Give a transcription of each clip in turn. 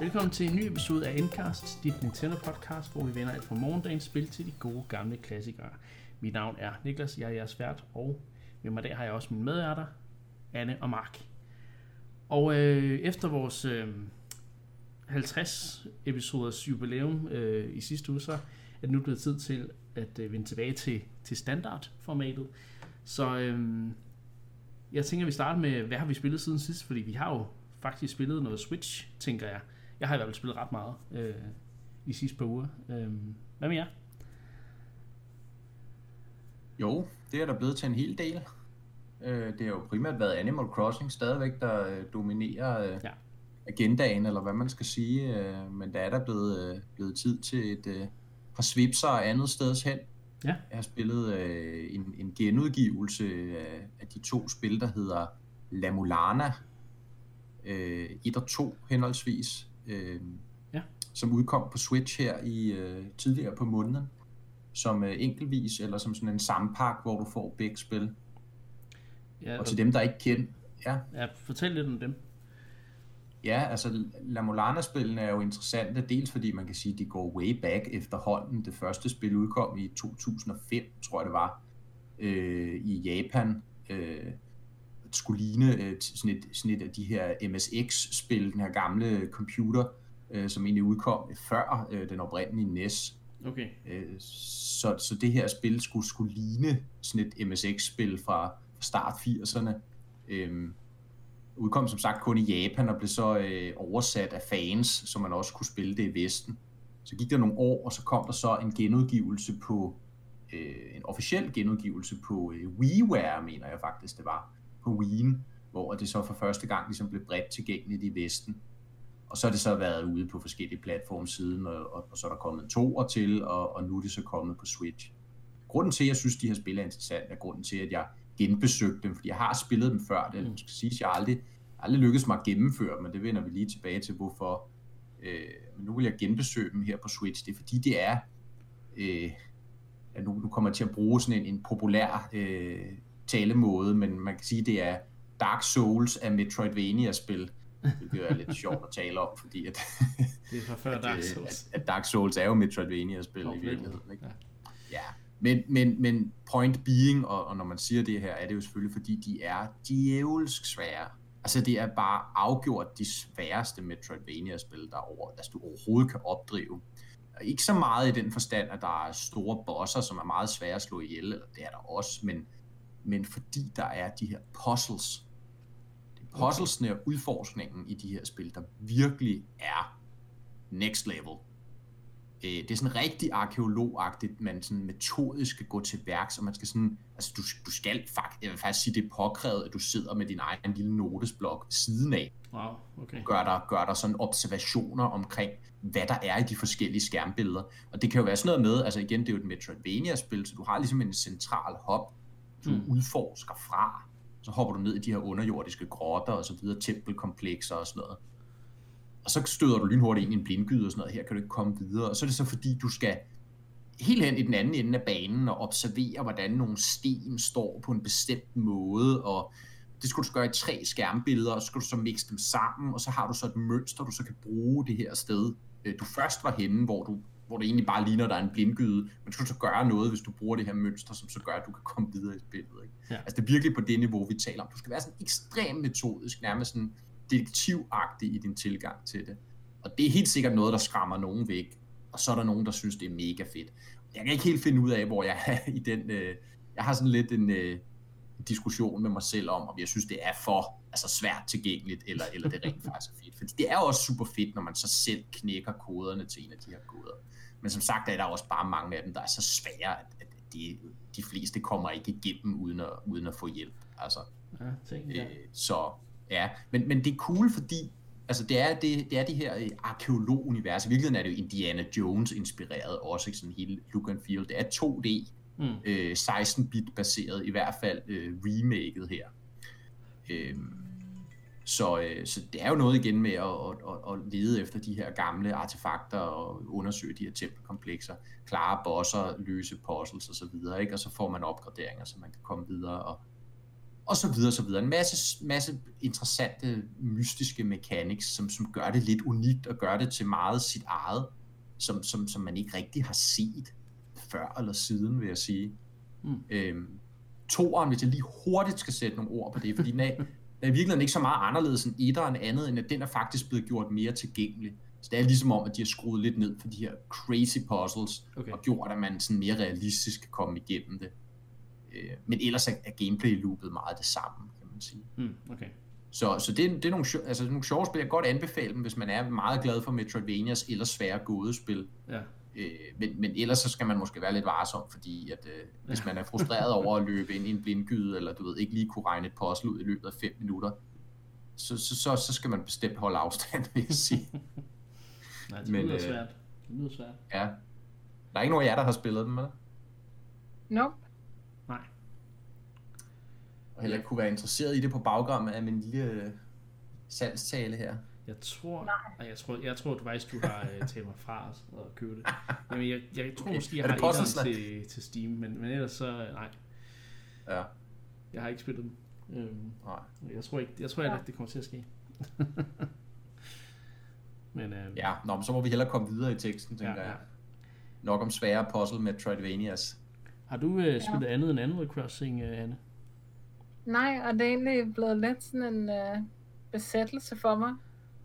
Velkommen til en ny episode af Endcast, dit Nintendo-podcast, hvor vi vender et fra morgendagens spil til de gode gamle klassikere. Mit navn er Niklas, jeg er jeres vært, og med mig der har jeg også mine medærter, Anne og Mark. Og øh, efter vores øh, 50 episoders jubilæum øh, i sidste uge, så er det nu blevet tid til at øh, vende tilbage til, til standardformatet. Så øh, jeg tænker, at vi starter med, hvad har vi spillet siden sidst? Fordi vi har jo faktisk spillet noget Switch, tænker jeg. Jeg har i hvert fald spillet ret meget øh, i sidste par uger. Øh, hvad med jer? Jo, det er der blevet til en hel del. Øh, det har jo primært været Animal Crossing stadigvæk, der øh, dominerer øh, ja. agendaen, eller hvad man skal sige. Øh, men der er der blevet, øh, blevet tid til et øh, par svipser andet steds hen. Ja. Jeg har spillet øh, en, en genudgivelse af, af de to spil, der hedder La Mulana øh, 1 og 2 henholdsvis, øh, ja. som udkom på Switch her i øh, tidligere på måneden, som øh, enkeltvis eller som sådan en sampak, hvor du får begge spil. Ja, og til dem, der ikke kender... Ja. ja, fortæl lidt om dem. Ja, altså La Mulana-spillene er jo interessante, dels fordi man kan sige, at de går way back efterhånden. Det første spil udkom i 2005, tror jeg det var, øh, i Japan. Øh, skulle ligne øh, sådan, et, sådan et af de her MSX-spil, den her gamle computer, øh, som egentlig udkom før øh, den oprindelige NES. Okay. Øh, så, så det her spil skulle, skulle ligne sådan et MSX-spil fra, fra start 80'erne. Øh, udkom som sagt kun i Japan og blev så øh, oversat af fans, så man også kunne spille det i Vesten. Så gik der nogle år, og så kom der så en genudgivelse på, øh, en officiel genudgivelse på øh, WiiWare, mener jeg faktisk det var, på Wii'en, hvor det så for første gang ligesom blev bredt tilgængeligt i Vesten. Og så har det så været ude på forskellige platforme siden, og, og, og så er der kommet to år til, og, og nu er det så kommet på Switch. Grunden til, at jeg synes, de her spil er interessant, er grunden til, at jeg genbesøgte dem, fordi jeg har spillet dem før. Det skal sige, at jeg aldrig, aldrig lykkedes mig at gennemføre, men det vender vi lige tilbage til, hvorfor. Øh, men nu vil jeg genbesøge dem her på Switch. Det er fordi, det er... Øh, at nu, nu kommer jeg til at bruge sådan en, en populær øh, talemåde, men man kan sige, det er Dark Souls af Metroidvania-spil, hvilket er lidt sjovt at tale om, fordi at, det er fra før at, Dark Souls. At, at Dark Souls er jo Metroidvania-spil oh, i virkeligheden. Ikke? Ja. ja. Men, men, men point being, og, og når man siger det her, er det jo selvfølgelig, fordi de er djævelsk svære. Altså det er bare afgjort de sværeste Metroidvania-spil, der over, altså, du overhovedet kan opdrive. Ikke så meget i den forstand, at der er store bosser, som er meget svære at slå ihjel, eller det er der også, men men fordi der er de her puzzles. Det er puzzlesne og udforskningen i de her spil, der virkelig er next level. Øh, det er sådan rigtig arkeologagtigt, man sådan metodisk skal gå til værks, og man skal sådan, altså du, du skal faktisk, jeg vil faktisk sige, det er påkrævet, at du sidder med din egen lille notesblok siden af. Wow, okay. Gør der, gør der sådan observationer omkring, hvad der er i de forskellige skærmbilleder. Og det kan jo være sådan noget med, altså igen, det er jo et Metroidvania-spil, så du har ligesom en central hop, du mm. udforsker fra. Så hopper du ned i de her underjordiske grotter og så videre, tempelkomplekser og sådan noget. Og så støder du lynhurtigt ind i en blindgyde og sådan noget. Her kan du ikke komme videre. Og så er det så fordi, du skal helt hen i den anden ende af banen og observere, hvordan nogle sten står på en bestemt måde, og det skulle du gøre i tre skærmbilleder, og så skal du så mixe dem sammen, og så har du så et mønster, du så kan bruge det her sted, øh, du først var henne, hvor du hvor det egentlig bare ligner, der er en blindgyde, men du skal så gøre noget, hvis du bruger det her mønster, som så gør, at du kan komme videre i spillet. Ikke? Ja. Altså det er virkelig på det niveau, vi taler om. Du skal være sådan ekstremt metodisk, nærmest sådan detektivagtig i din tilgang til det. Og det er helt sikkert noget, der skræmmer nogen væk, og så er der nogen, der synes, det er mega fedt. Jeg kan ikke helt finde ud af, hvor jeg er i den... Øh, jeg har sådan lidt en øh, diskussion med mig selv om, om jeg synes, det er for altså svært tilgængeligt, eller, eller det rent faktisk er fedt. For det er jo også super fedt, når man så selv knækker koderne til en af de her koder. Men som sagt er der også bare mange af dem, der er så svære, at, at de, de fleste kommer ikke igennem uden at, uden at få hjælp. Altså, ja. Øh, så ja, men, men det er cool, fordi altså det er det, det er de her øh, arkeolog-univers. I virkeligheden er det jo Indiana Jones inspireret også, ikke sådan hele look and feel. Det er 2D, mm. øh, 16-bit baseret, i hvert fald øh, remaket her. Øh, så, øh, så det er jo noget igen med at, at, at lede efter de her gamle artefakter og undersøge de her tempelkomplekser, klare bosser, løse puzzles osv., ikke? og så får man opgraderinger, så man kan komme videre og, og så videre, så videre. En masse, masse interessante, mystiske mechanics, som, som gør det lidt unikt, og gør det til meget sit eget, som, som, som man ikke rigtig har set før eller siden, vil jeg sige. Mm. Øhm, toeren, hvis jeg lige hurtigt skal sætte nogle ord på det, fordi den er, er i virkeligheden ikke så meget anderledes end etteren andet, end at den er faktisk blevet gjort mere tilgængelig. Så det er ligesom om, at de har skruet lidt ned for de her crazy puzzles, okay. og gjort, at man sådan mere realistisk kan komme igennem det. Øh, men ellers er, er gameplay-loopet meget det samme, kan man sige. Mm, okay. Så, så det, det er nogle, altså, nogle sjove spil. Jeg kan godt anbefale dem, hvis man er meget glad for Metroidvanias eller svære gådespil. Ja. Øh, men, men ellers så skal man måske være lidt varsom, fordi at, øh, hvis man er frustreret over at løbe ind i en blindgyde, eller du ved, ikke lige kunne regne et puzzle ud i løbet af 5 minutter, så, så, så, så skal man bestemt holde afstand, vil jeg sige. Nej, det lyder øh, svært. Det lyder svært. Ja. Der er ikke nogen af jer, der har spillet dem, eller? Nope. Nej. Og heller ikke kunne være interesseret i det på baggrund af min lille salgstale her. Jeg tror, Nej. jeg tror, jeg tror du faktisk, du har uh, taget mig fra os og købe det. Jamen, jeg, jeg tror måske, jeg har et til, til Steam, men, men ellers så, nej. Ja. Jeg har ikke spillet dem. Øhm, nej. Jeg tror ikke, jeg tror ikke, ja. det kommer til at ske. men, øhm, ja, nå, men så må vi hellere komme videre i teksten, tænker ja, ja. jeg. Nok om svære puzzle med Troidvanias. Har du uh, spillet ja. andet end Animal Crossing, uh, Anne? Nej, og det er egentlig blevet lidt sådan en uh, besættelse for mig.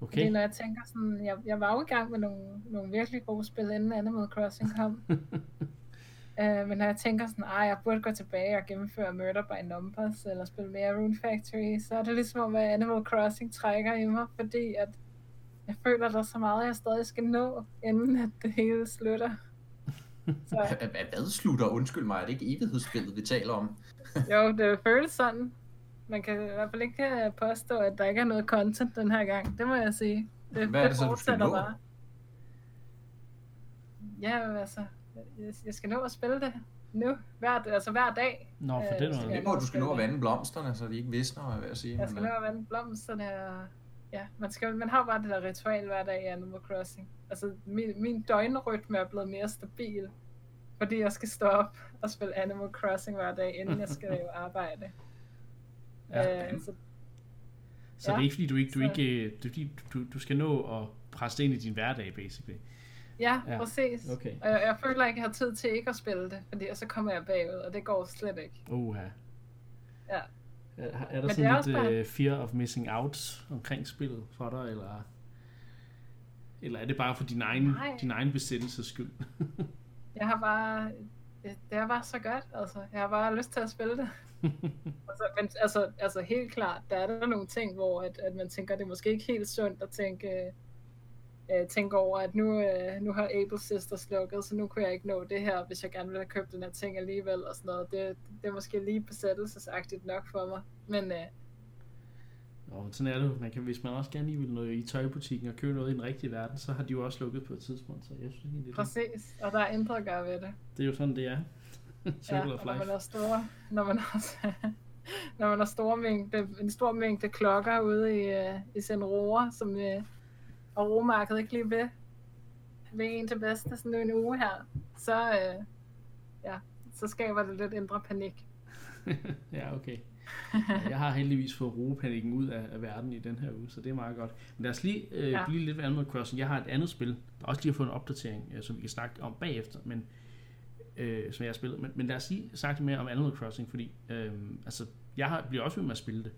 Okay. Fordi når jeg tænker sådan, jeg, jeg var jo i gang med nogle, nogle virkelig gode spil, inden Animal Crossing kom. uh, men når jeg tænker sådan, ej, jeg burde gå tilbage og gennemføre Murder by Numbers, eller spille mere Rune Factory, så er det ligesom om, at Animal Crossing trækker i mig, fordi at jeg føler, der er så meget, jeg stadig skal nå, inden at det hele slutter. Så. Hvad slutter? Undskyld mig, er det ikke evighedsspillet, vi taler om? jo, det føles sådan. Man kan i hvert fald ikke øh, påstå, at der ikke er noget content den her gang. Det må jeg sige. Det, Hvad er det så, du skal nå? Bare. Ja, altså, jeg, jeg skal nå at spille det nu, hver, altså hver dag. Nå, for det er noget. du skal nå at vande blomsterne, så de ikke visner, hvad jeg sige. Jeg skal nå at vande blomsterne, og ja, man, skal, man har bare det der ritual hver dag i Animal Crossing. Altså, min, min døgnrytme er blevet mere stabil, fordi jeg skal stå op og spille Animal Crossing hver dag, inden jeg skal lave arbejde. Ja. Øh, så så ja, det er ikke fordi, du ikke, du, ikke, du, du, du skal nå at presse det ind i din hverdag, basically. Ja, ja. præcis. Okay. Og jeg, jeg føler ikke, jeg har tid til ikke at spille det, fordi så kommer jeg bagud, og det går slet ikke. Uha. Ja. Er, er der Men sådan lidt bare... uh, fear of missing out omkring spillet for dig, eller, eller er det bare for din egen, din egen besættelses skyld? jeg har bare, det, det er bare så godt, altså. Jeg har bare lyst til at spille det. altså, men altså, altså helt klart, der er der nogle ting, hvor at, at man tænker, det er måske ikke helt sundt at tænke, øh, tænke over, at nu, øh, nu har Able Sisters lukket, så nu kunne jeg ikke nå det her, hvis jeg gerne ville have købt den her ting alligevel, og sådan noget. Det, det er måske lige besættelsesagtigt nok for mig, men... Øh, og sådan er det man kan, hvis man også gerne lige vil noget i tøjbutikken og købe noget i den rigtige verden, så har de jo også lukket på et tidspunkt, så jeg synes egentlig, det Præcis, og der er intet at gøre ved det. Det er jo sådan, det er. Ja, of life. når man har store, når man har, når man har store mængde, en stor mængde klokker ude i, uh, i sin roer, som uh, og romarkedet ikke lige ved, ved en til bedste sådan en uge her, så, uh, ja, så skaber det lidt indre panik. ja, okay. Jeg har heldigvis fået ropanikken ud af, af verden i den her uge, så det er meget godt. Men lad os lige øh, ja. blive lidt ved Animal Crossing. Jeg har et andet spil, der også lige har fået en opdatering, øh, som vi kan snakke om bagefter, men øh, som jeg har spillet. Men, men lad os lige sagt mere om Animal Crossing, fordi øh, altså, jeg har, bliver også ved med at spille det.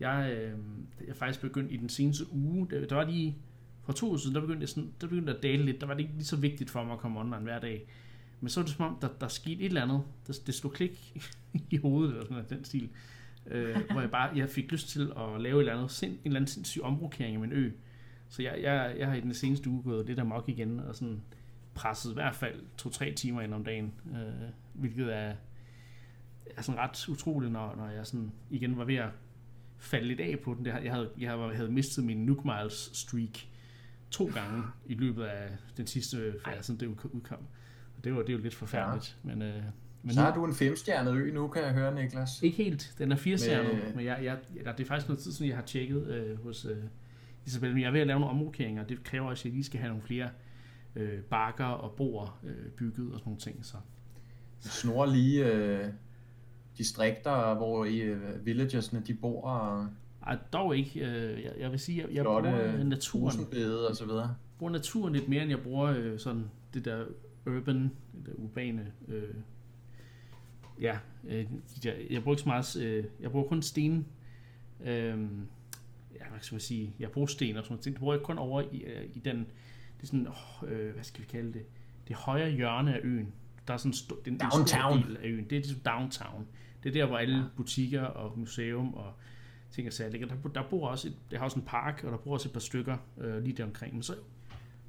Jeg, øh, jeg er faktisk begyndt i den seneste uge, der, der var lige for to uger siden, der begyndte, jeg sådan, der begyndte at dale lidt. Der var det ikke lige så vigtigt for mig at komme online hver dag. Men så var det som om, der, der skete et eller andet. Der, det slog klik i hovedet, eller sådan noget, den stil. Øh, hvor jeg bare jeg fik lyst til at lave et eller andet, sind, en eller anden sindssyg omrokering af min ø. Så jeg, jeg, jeg har i den seneste uge gået lidt amok igen, og sådan presset i hvert fald to-tre timer ind om dagen, øh, hvilket er, er sådan ret utroligt, når, når jeg sådan igen var ved at falde lidt af på den. jeg havde, jeg havde mistet min Nook Miles streak to gange i løbet af den sidste fase, det udkom. Og det var, det var lidt forfærdeligt. Ja. Men, øh, men så har du en femstjernet ø nu, kan jeg høre, Niklas. Ikke helt. Den er fire stjerner, med... men jeg, jeg, det er faktisk noget tid siden, jeg har tjekket øh, hos øh, Isabel. Men jeg er ved at lave nogle omrokeringer. Det kræver også, at jeg lige skal have nogle flere øh, bakker og bord øh, bygget og sådan nogle ting. Så. Snor lige, øh, distrikter, hvor i uh, villagersne de bor? Og... Ej, dog ikke. Jeg, jeg vil sige, jeg, jeg Flotte, bruger naturen. og så videre. bruger naturen lidt mere, end jeg bruger øh, sådan det der urban, det urbane øh, ja, øh, jeg, jeg bruger ikke så meget, øh, jeg bruger kun sten, øh, ja, hvad skal man sige, jeg bruger sten og sådan noget, det bruger jeg kun over i, øh, i den, det er sådan, øh, hvad skal vi kalde det, det højre hjørne af øen, der er sådan sto, den, downtown. del af øen, det er ligesom downtown, det er der, hvor alle butikker og museum og ting og sager ligger. Der, der bor også et, det har også en park, og der bor også et par stykker øh, lige der omkring. Men så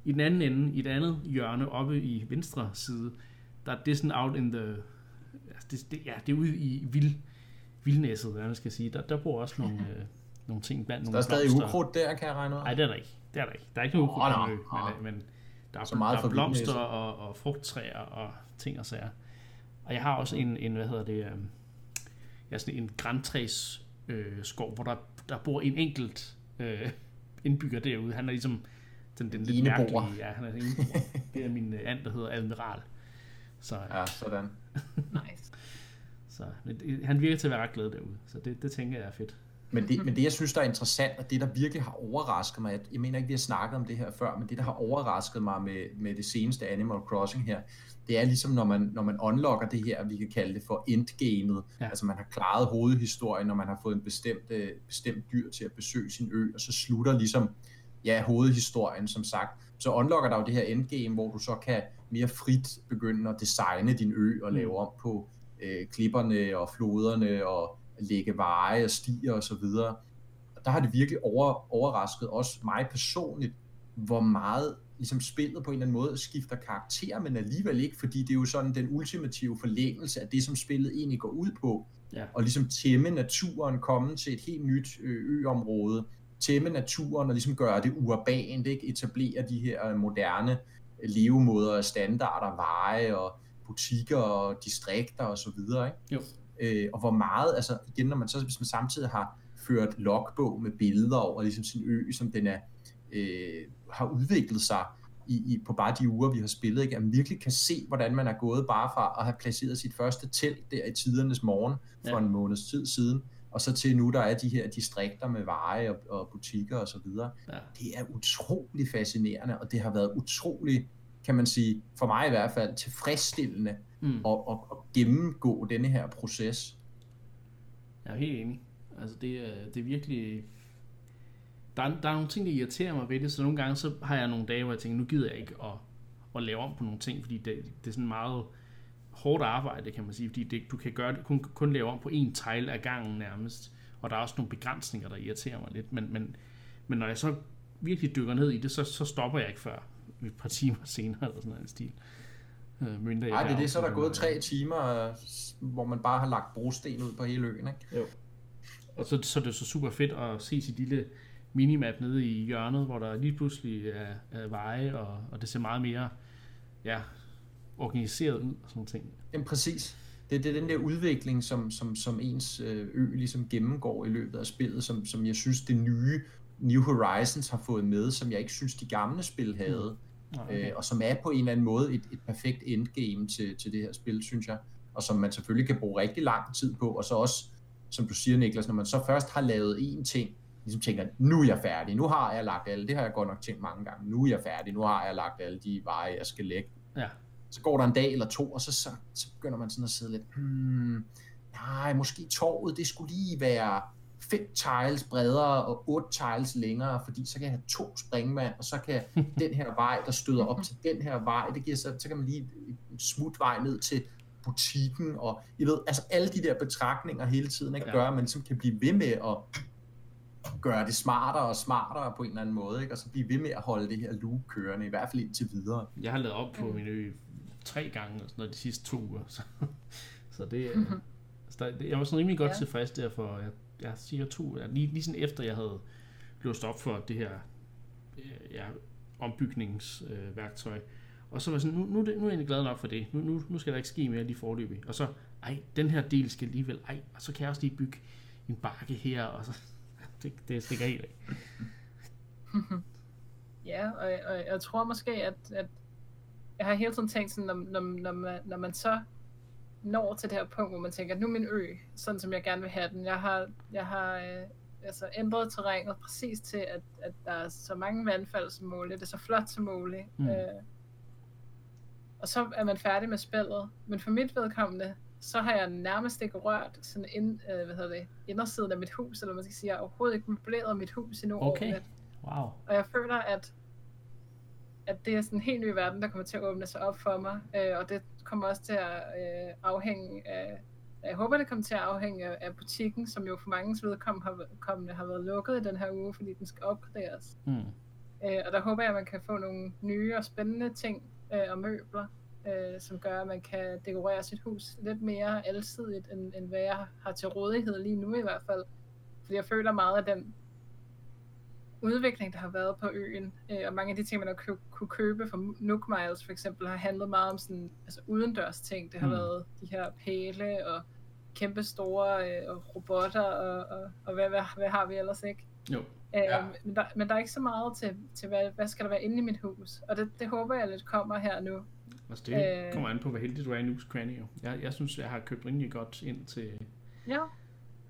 i den anden ende, i et andet hjørne oppe i venstre side, der er det sådan out in the det, det, ja, det er ude i vild, vildnæsset, hvad man skal sige. Der, der bor også nogle, øh, nogle ting blandt nogle Der er stadig ukrudt der, kan jeg regne ud? Nej, det er der ikke. Det er der ikke. Der er ikke noget ukrudt oh, no. men, men der er, så meget der er blomster og, og frugttræer og ting og sager. Og jeg har også en, en hvad hedder det, øh, ja, sådan en græntræs øh, skov, hvor der, der bor en enkelt øh, indbygger derude. Han er ligesom den, den lidt mærkelige. Ja, han er en Det er min øh, and, der hedder Admiral. Så, ja, sådan. nice. Så han virker til at være ret glad derude, så det, det tænker jeg er fedt. Men det, men det, jeg synes, der er interessant, og det, der virkelig har overrasket mig, jeg mener ikke, vi har snakket om det her før, men det, der har overrasket mig med, med det seneste Animal Crossing her, det er ligesom, når man, når man unlocker det her, vi kan kalde det for endgamet, ja. altså man har klaret hovedhistorien, når man har fået en bestemt, øh, bestemt dyr til at besøge sin ø, og så slutter ligesom, ja, hovedhistorien, som sagt, så unlocker der jo det her endgame, hvor du så kan mere frit begynde at designe din ø og lave mm. om på øh, klipperne og floderne og lægge veje og stier og så videre. Og der har det virkelig over, overrasket også mig personligt, hvor meget ligesom spillet på en eller anden måde skifter karakter, men alligevel ikke, fordi det er jo sådan den ultimative forlængelse af det, som spillet egentlig går ud på. Ja. Og ligesom tæmme naturen, komme til et helt nyt øområde, tæmme naturen og ligesom gøre det urbant, ikke? etablere de her moderne levemåder og standarder, veje og butikker og distrikter og så videre. Ikke? Jo. Øh, og hvor meget, altså igen, når man så, hvis man samtidig har ført logbog med billeder over ligesom sin ø, som den er, øh, har udviklet sig i, i, på bare de uger, vi har spillet, ikke? at man virkelig kan se, hvordan man er gået bare fra at have placeret sit første telt der i tidernes morgen for ja. en måneds tid siden, og så til nu, der er de her distrikter med veje og, og butikker og så videre. Ja. Det er utrolig fascinerende, og det har været utrolig, kan man sige, for mig i hvert fald, tilfredsstillende mm. at, at, at gennemgå denne her proces. Jeg er helt enig. Altså det, er, det er virkelig... Der er, der er nogle ting, der irriterer mig ved det, så nogle gange så har jeg nogle dage, hvor jeg tænker, nu gider jeg ikke at, at lave om på nogle ting, fordi det, det er sådan meget hårdt arbejde, kan man sige, fordi det, du kan gøre det, kun, kun lave om på en tegl af gangen nærmest, og der er også nogle begrænsninger, der irriterer mig lidt, men, men, men når jeg så virkelig dykker ned i det, så, så stopper jeg ikke før et par timer senere, eller sådan en stil. Øh, Nej, det er det, så er der gået tre timer, hvor man bare har lagt brosten ud på hele øen, ikke? Jo. Og så, så er det så super fedt at se sit lille minimap nede i hjørnet, hvor der lige pludselig er, er veje, og, og det ser meget mere ja, organiseret ud og sådan ting. Jamen præcis. Det, det er den der udvikling, som, som, som ens øh, ø ligesom gennemgår i løbet af spillet, som, som jeg synes det nye New Horizons har fået med, som jeg ikke synes de gamle spil havde. Mm. Okay. Øh, og som er på en eller anden måde et, et perfekt endgame til, til det her spil, synes jeg. Og som man selvfølgelig kan bruge rigtig lang tid på, og så også, som du siger Niklas, når man så først har lavet én ting, ligesom tænker, nu er jeg færdig, nu har jeg lagt alle, det har jeg godt nok tænkt mange gange, nu er jeg færdig, nu har jeg lagt alle de veje, jeg skal lægge. Ja så går der en dag eller to, og så, så, så begynder man sådan at sidde lidt, hmm, nej, måske torvet, det skulle lige være fem tiles bredere og otte tiles længere, fordi så kan jeg have to springvand, og så kan den her vej, der støder op til den her vej, det giver så, så kan man lige en smutvej ned til butikken, og I ved, altså alle de der betragtninger hele tiden, ikke, gør, at man ligesom kan blive ved med at gøre det smartere og smartere på en eller anden måde, ikke? og så blive ved med at holde det her loop kørende, i hvert fald indtil videre. Jeg har lavet op på min ø tre gange og sådan noget, de sidste to uger. Så, så det, mm-hmm. så der, jeg var sådan rimelig godt ja. tilfreds der for, jeg, jeg siger to, lige, lige sådan efter jeg havde låst op for det her øh, ja, ombygningsværktøj. Øh, og så var jeg sådan, nu, nu, nu er jeg egentlig glad nok for det. Nu, nu, nu skal der ikke ske mere lige forløbig. Og så, ej, den her del skal alligevel, ej, og så kan jeg også lige bygge en bakke her, og så, det, det stikker helt af. ja, og, og jeg tror måske, at, at jeg har hele tiden tænkt sådan, når, når, når, man, når man så når til det her punkt, hvor man tænker, nu er min ø, sådan som jeg gerne vil have den. Jeg har, jeg har øh, altså ændret terrænet præcis til, at, at der er så mange vandfald som muligt. Det er så flot som muligt. Mm. Øh, og så er man færdig med spillet. Men for mit vedkommende, så har jeg nærmest ikke rørt sådan ind, øh, hvad hedder det, indersiden af mit hus, eller man skal sige, jeg har overhovedet ikke møbleret mit hus endnu okay. Wow. Og jeg føler, at, at det er sådan en helt ny verden, der kommer til at åbne sig op for mig, øh, og det kommer også til at øh, afhænge af, jeg håber, det kommer til at afhænge af, af butikken, som jo for mange vedkommende har, har været lukket i den her uge, fordi den skal opgraderes. Mm. Øh, og der håber jeg, at man kan få nogle nye og spændende ting øh, og møbler, øh, som gør, at man kan dekorere sit hus lidt mere alsidigt, end, end hvad jeg har til rådighed lige nu i hvert fald. Fordi jeg føler meget af den udvikling, der har været på øen, øh, og mange af de ting, man har kunne købe fra Nook Miles for eksempel, har handlet meget om sådan, altså udendørs ting. Det har mm. været de her pæle og kæmpe store øh, robotter, og, og, og hvad, hvad, hvad har vi ellers ikke? Jo. Øh, ja. men, der, men der er ikke så meget til, til hvad, hvad skal der være inde i mit hus, og det, det håber jeg lidt kommer her nu. Altså det øh, kommer an på, hvor heldig du er i Nook's Cranny. Jeg, jeg synes, jeg har købt rimelig godt ind til... Ja.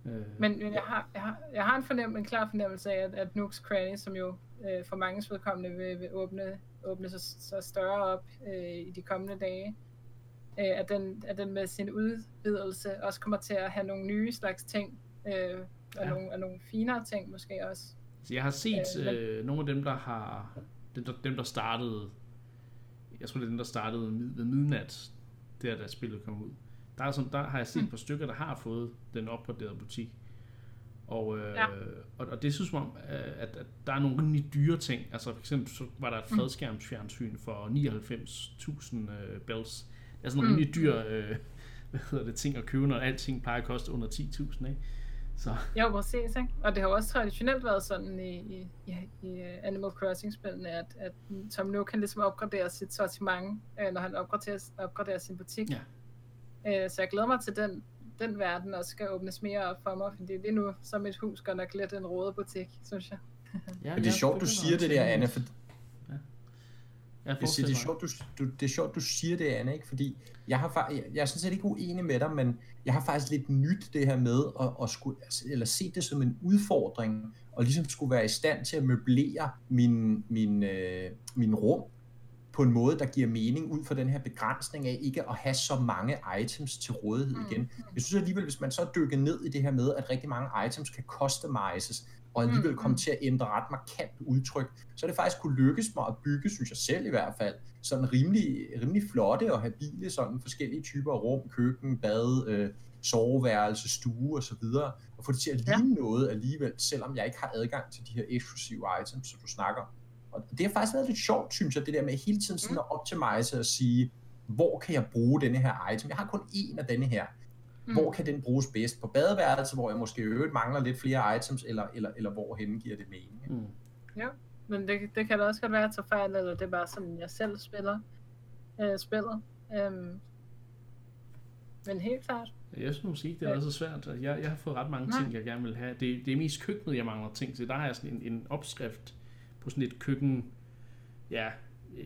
Øh, men, men jeg, har, jeg, har, jeg har en, fornem, en klar fornemmelse af, at, at Nook's Cranny, som jo øh, for mange vedkommende vil, vil åbne, åbne sig så større op øh, i de kommende dage, øh, at, den, at den med sin udvidelse også kommer til at have nogle nye slags ting, øh, og, ja. nogle, og nogle finere ting måske også. Så jeg har set øh, men, øh, nogle af dem, der har dem der, dem, der startede jeg tror det er den, der startede ved midnat, der da spillet kom ud. Der, er sådan, der har jeg set et par stykker, der har fået den opgraderede butik. Og, øh, ja. og, og det synes man, at, at der er nogle rimelig dyre ting. Altså for eksempel så var der et mm. fladskærmsfjernsyn for 99.000 øh, bells. Det er sådan en mm. rimelig dyr øh, hvad hedder det, ting at købe, når alting plejer at koste under 10.000. Ikke? Så. Jo, præcis. Ikke? Og det har også traditionelt været sådan i, i, i, i Animal Crossing-spillene, at, at Tom nu kan ligesom opgradere sit sortiment, øh, når han opgraderer, opgraderer sin butik. Ja. Øh, så jeg glæder mig til den, den verden også skal åbnes mere op for mig, fordi lige nu så er mit hus godt nok lidt en rådet butik, synes jeg. ja, Men det er sjovt, du siger det der, Anne, for jeg, jeg siger, det, er sjovt, du, du, det er sjovt, du siger det, Anne, ikke? fordi jeg, har, jeg, jeg er sådan set ikke uenig med dig, men jeg har faktisk lidt nyt det her med at, at skulle, altså, eller se det som en udfordring, og ligesom skulle være i stand til at møblere min, min, øh, min rum på en måde, der giver mening ud fra den her begrænsning af ikke at have så mange items til rådighed mm. igen. Jeg synes alligevel, hvis man så dykker ned i det her med, at rigtig mange items kan customizes, og alligevel komme mm. til at ændre ret markant udtryk, så er det faktisk kunne lykkes mig at bygge, synes jeg selv i hvert fald, sådan rimelig, rimelig flotte og habile sådan forskellige typer af rum, køkken, bad, øh, soveværelse, stue og så videre, og få det til at ligne ja. noget alligevel, selvom jeg ikke har adgang til de her eksklusive items, som du snakker. Og det har faktisk været lidt sjovt, synes jeg, det der med hele tiden sådan mm. at optimize og sige, hvor kan jeg bruge denne her item? Jeg har kun én af denne her. Mm. Hvor kan den bruges bedst? På badeværelset, hvor jeg måske øvrigt mangler lidt flere items, eller, eller, eller hvor hen giver det mening? Mm. Ja, men det, det kan da også godt være til fejl, eller det er bare sådan, jeg selv spiller øh, spillet. Øhm, men helt klart. Jeg synes ikke, det er så svært. Jeg, jeg har fået ret mange Nej. ting, jeg gerne vil have. Det, det er mest køkkenet, jeg mangler ting til. Der har jeg sådan en, en opskrift på sådan et køkken, ja,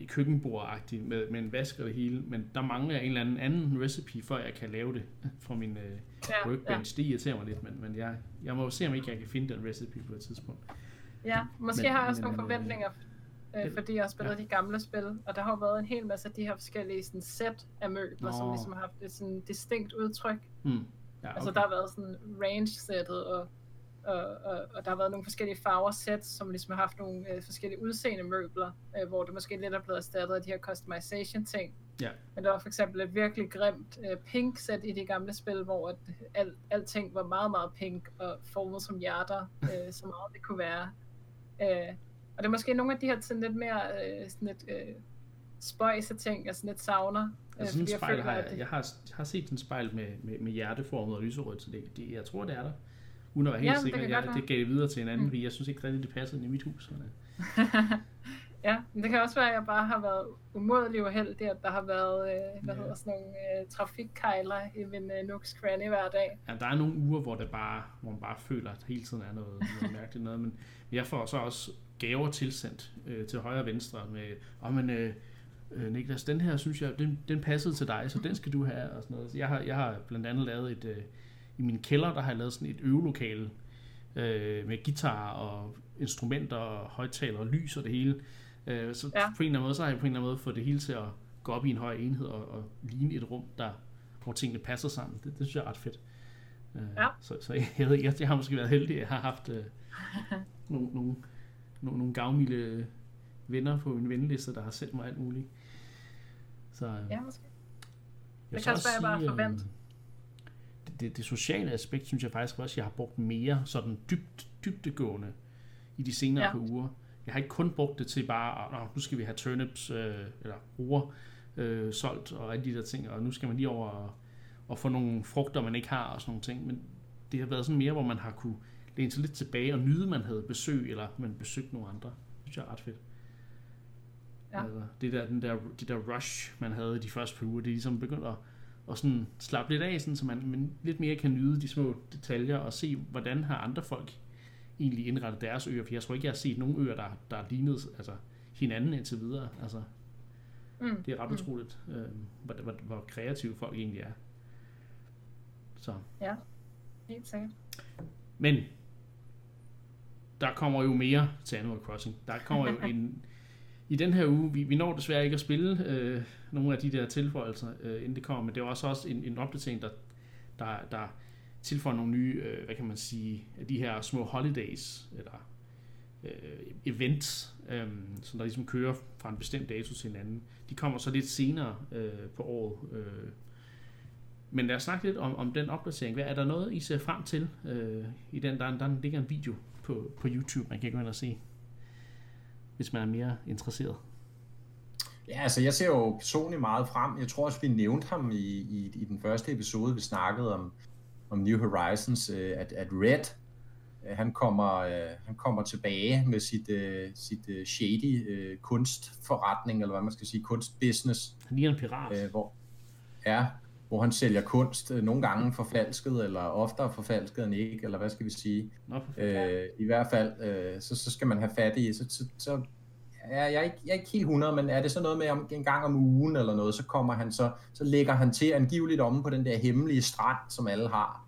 køkkenbord med, med en vask og det hele, men der mangler en eller anden anden recipe, før jeg kan lave det fra min øh, ja, workbench. Ja. Det irriterer mig lidt, men, men jeg, jeg må se, om ikke jeg kan finde den recipe på et tidspunkt. Ja, måske men, har jeg også men, nogle forventninger, øh, fordi jeg har spillet ja. de gamle spil, og der har været en hel masse af de her forskellige sådan, sæt af møbler, Nå. som ligesom har haft et sådan distinkt udtryk. Hmm. Ja, okay. Altså der har været sådan range-sættet og og, og, og der har været nogle forskellige farver sæt, som ligesom har haft nogle øh, forskellige udseende møbler, øh, hvor det måske lidt er blevet erstattet af de her customization ting. Ja. Men der var for eksempel et virkelig grimt øh, pink sæt i de gamle spil, hvor at al, alting var meget, meget pink og formet som hjerter, øh, så meget det kunne være. Øh, og det er måske nogle af de her sådan lidt mere øh, sådan lidt, øh, spøjse ting, jeg sådan lidt savner. Altså sådan en spejl jeg, føler, har jeg, jeg, har, jeg har set en spejl med, med, med hjerteformet og lyserødt, så det, det, jeg tror, det er der uden at være helt ja, sikker. Det, jeg, det gav det videre til en anden, mm. fordi jeg synes ikke rigtig, det passede ind i mit hus. ja, men det kan også være, at jeg bare har været umådelig uheldig, at der har været øh, hvad ja. hedder sådan nogle øh, trafikkejler i min øh, Nooks Cranny hver dag. Ja, der er nogle uger, hvor, det bare, hvor man bare føler, at hele tiden er noget, noget mærkeligt noget, men jeg får så også gaver tilsendt øh, til højre og venstre med, oh, men, øh, øh, Niklas, den her synes jeg, den, den passede til dig, så den skal du have, og sådan noget. Jeg har, jeg har blandt andet lavet et, øh, i min kælder, der har jeg lavet sådan et øvelokale, øh, med guitar og instrumenter og højtaler og lys og det hele. Øh, så ja. på en eller anden måde, så har jeg på en eller anden måde fået det hele til at gå op i en høj enhed og, og ligne et rum, der, hvor tingene passer sammen. Det, det synes jeg er ret fedt. Øh, ja. Så, så jeg, jeg, jeg, jeg har måske været heldig, at jeg har haft øh, nogle, nogle, nogle, nogle gavmilde venner på min venliste, der har sendt mig alt muligt. Så, øh, ja, måske. Det kan også være, bare forvent. Det, det, det sociale aspekt, synes jeg faktisk også, jeg har brugt mere sådan dybt, dybdegående i de senere ja. uger. Jeg har ikke kun brugt det til bare, at nu skal vi have turnips øh, eller roer øh, solgt og alle de der ting, og nu skal man lige over og, og få nogle frugter, man ikke har og sådan nogle ting. Men det har været sådan mere, hvor man har kunne læne sig lidt tilbage og nyde, man havde besøg, eller man besøgte nogle andre. Det synes jeg er ret fedt. Ja. Altså, det der, den der, de der rush, man havde de første par uger, det er ligesom begyndt at, at sådan slappe lidt af, sådan, så man, man lidt mere kan nyde de små detaljer og se, hvordan har andre folk egentlig indrettet deres øer, for jeg tror ikke, jeg har set nogen øer, der, der er lignet altså, hinanden indtil videre. Altså, mm. Det er ret mm. utroligt, øh, hvor, hvor, hvor kreative folk egentlig er. Så. Ja, helt sikkert. Men der kommer jo mere til Animal Crossing. Der kommer jo en... I den her uge, vi, vi når desværre ikke at spille øh, nogle af de der tilføjelser, øh, inden det kommer, men det er også også en, en opdatering, der, der, der tilføjer nogle nye, øh, hvad kan man sige, de her små holidays, eller øh, events, øh, som der ligesom kører fra en bestemt dato til en anden. De kommer så lidt senere øh, på året. Øh. Men lad os snakke lidt om, om den opdatering. Hvad er der noget, I ser frem til øh, i den? Der, der ligger en video på, på YouTube, man kan gå ind og se, hvis man er mere interesseret. Ja, altså jeg ser jo personligt meget frem. Jeg tror også, vi nævnte ham i, i, i den første episode, vi snakkede om, om New Horizons, øh, at, at Red, øh, han kommer, øh, han kommer tilbage med sit, sit shady kunstforretning, eller hvad man skal sige, kunstbusiness. Han er en pirat. Hvor, ja, hvor han sælger kunst, nogle gange forfalsket, eller oftere forfalsket end ikke, eller hvad skal vi sige. Nå, øh, I hvert fald, så, så skal man have fat i, så, så, så ja, jeg, er ikke, jeg er ikke helt 100, men er det så noget med om, en gang om ugen eller noget, så kommer han så, så lægger han til angiveligt om på den der hemmelige strand, som alle har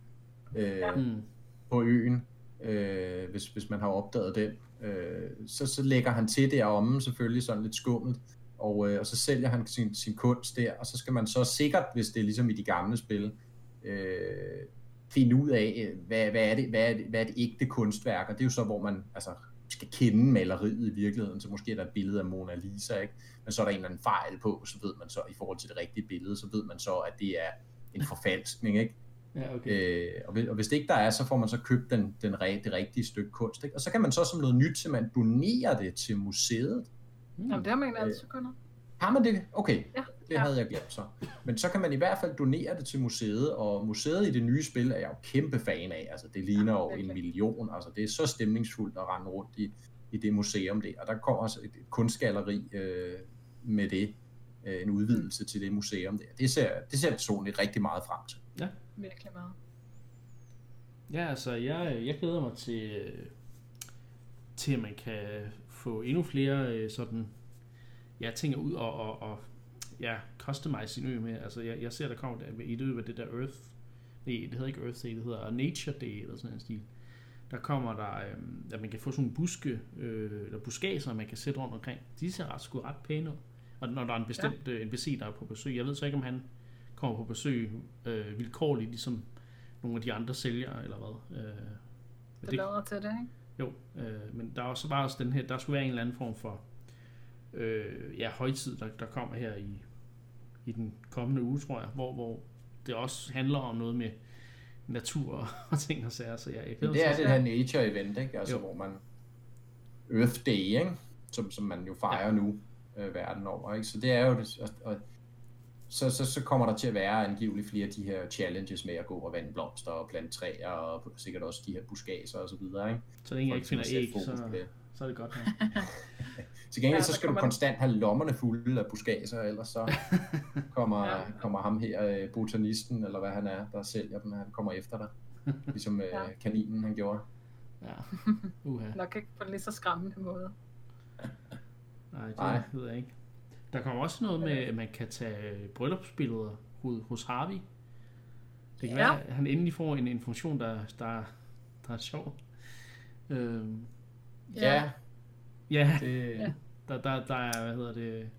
øh, ja. Mm. på øen, øh, hvis, hvis man har opdaget den. Øh, så, så lægger han til deromme, selvfølgelig sådan lidt skummelt, og, øh, og så sælger han sin, sin kunst der, og så skal man så sikkert, hvis det er ligesom i de gamle spil, øh, finde ud af, øh, hvad, hvad, er det, hvad, er det, hvad er det ægte kunstværk, og det er jo så, hvor man altså, skal kende maleriet i virkeligheden, så måske er der et billede af Mona Lisa, ikke? men så er der en eller anden fejl på, så ved man så, i forhold til det rigtige billede, så ved man så, at det er en forfalskning, ikke? Ja, okay. øh, og, og hvis det ikke der er, så får man så købt den, den, det rigtige stykke kunst. Ikke? Og så kan man så som noget nyt, så man donerer det til museet. Hmm. Jamen, det har man ikke altid kunnet. Har man det? Okay, ja. det havde jeg glemt så. Men så kan man i hvert fald donere det til museet, og museet i det nye spil er jeg jo kæmpe fan af. Altså, det ligner jo en million. Altså, det er så stemningsfuldt at rende rundt i, i det museum der. Og der kommer også et kunstgalleri øh, med det, øh, en udvidelse mm. til det museum der. Det ser, det ser jeg personligt rigtig meget frem til. Ja, virkelig meget. Ja, altså, jeg, jeg glæder mig til, til, at man kan få endnu flere øh, sådan ja, ting ud og, og, og ja, customize sin ø med. Altså, jeg, jeg ser, der kommer der, i løbet af det der Earth, nej, det hedder ikke Earth Day, det hedder Nature Day, eller sådan en stil. Der kommer der, øh, at man kan få sådan nogle buske, øh, eller buskager, man kan sætte rundt omkring. De ser ret, sgu ret pæne ud. Og når der er en bestemt ja. øh, NPC, der er på besøg, jeg ved så ikke, om han kommer på besøg øh, vilkårligt, ligesom nogle af de andre sælgere, eller hvad. Øh, det lader til det, ikke? Jo, øh, men der er også bare også den her, der skulle være en eller anden form for øh, ja, højtid, der, der kommer her i, i den kommende uge, tror jeg, hvor, hvor det også handler om noget med natur og ting og sager. Så jeg, jeg det er det her nature event, ikke? Altså, jo. hvor man Earth Day, ikke? Som, som man jo fejrer ja. nu øh, verden over. Ikke? Så det er jo det, og, og så, så, så kommer der til at være angiveligt flere af de her challenges med at gå og vande blomster og plante træer, og sikkert også de her buskager og så videre. Ikke? Så længe jeg ikke finder æg, så, så er det godt. Ja. Til gengæld så skal du konstant have lommerne fulde af buskager, ellers så kommer, ja. kommer ham her, øh, botanisten, eller hvad han er, der sælger dem, han kommer efter dig. Ligesom øh, ja. kaninen, han gjorde. Ja. Uh-huh. Nok ikke på en lige så skræmmende måde. Nej, det Nej. ved jeg ikke. Der kommer også noget med, at man kan tage bryllupsbilleder hos Harvey. Det kan ja. være, at han endelig får en, funktion, der, der, der er sjov. Øhm, ja. Ja, det... Der, der, der er, hvad hedder det...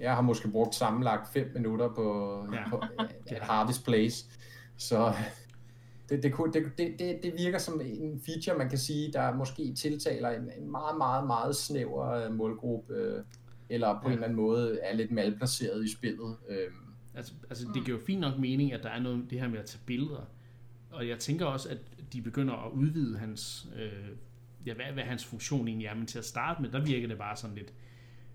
Jeg har måske brugt sammenlagt 5 minutter på, ja. på ja. Harvey's Place. Så det, det, det, det, det, det virker som en feature, man kan sige, der måske tiltaler en, en meget, meget, meget snæver øh, målgruppe, øh, eller på ja. en eller anden måde er lidt malplaceret i spillet. Øh. Altså, altså det giver jo fint nok mening, at der er noget det her med at tage billeder. Og jeg tænker også, at de begynder at udvide hans, øh, ja, hvad, hvad hans funktion egentlig er. Men til at starte med, der virker det bare sådan lidt,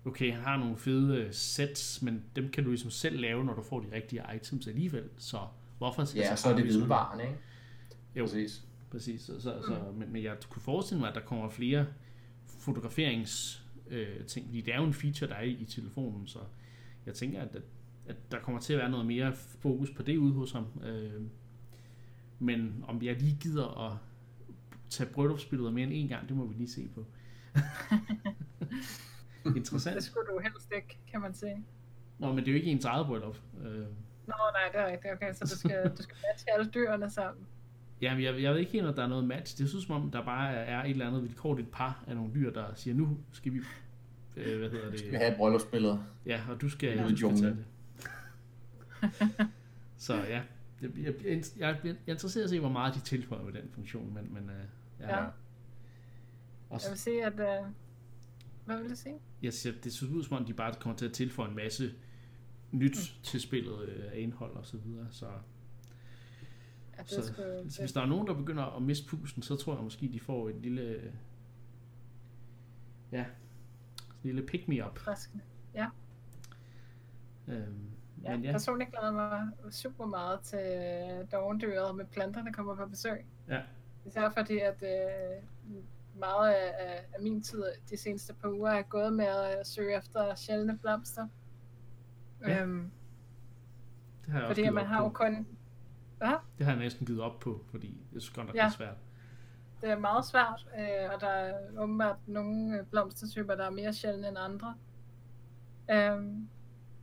okay, han har nogle fede sets, men dem kan du ligesom selv lave, når du får de rigtige items alligevel. Så hvorfor skal Ja, så er det vedvarende, ikke? Jo, præcis. præcis. Så, så, så, men, men jeg kunne forestille mig, at der kommer flere fotograferings øh, ting, fordi det er jo en feature, der er i, i telefonen, så jeg tænker, at, at der kommer til at være noget mere fokus på det ude hos ham. Øh, men om jeg lige gider at tage bryllupsbilleder mere end en gang, det må vi lige se på. Interessant. Det skulle du helst ikke, kan man sige. Nå, men det er jo ikke ens eget bryllup. Øh. Nå, nej, det er rigtigt. Okay, så du skal, du skal matche alle dyrene sammen. Jamen, jeg, jeg ved ikke helt, om der er noget match. Det synes som om, der bare er et eller andet vilkårligt et par af nogle dyr, der siger, nu skal vi... Øh, hvad hedder det? Skal vi have et bryllupsbillede? Ja, og du skal, ja. du skal tage det. Så ja, jeg, jeg, jeg, jeg er interesseret at se, hvor meget de tilføjer med den funktion, men, men uh, ja. ja. Også, jeg vil sige, at... Uh, hvad vil du sige? Jeg siger, det synes ud som om, de bare kommer til at tilføje en masse nyt mm. til spillet uh, af indhold og så videre, så... Ja, det så, sgu, så hvis der er nogen, der begynder at miste pusen, så tror jeg måske, de får et lille... Ja, et lille pick-me-up. Ja. Øhm, Ja, men ja. personligt glæder mig super meget til dovendyret med planterne kommer på besøg. Ja. Især fordi, at øh, meget af, af, af min tid de seneste par uger er gået med at søge efter sjældne blomster. Ja. Øhm, det har jeg fordi man har jo kun... Hvad? Det har jeg næsten givet op på, fordi jeg synes godt nok, ja. det er svært. Det er meget svært, øh, og der er åbenbart nogle blomstertyper, der er mere sjældne end andre. Øhm,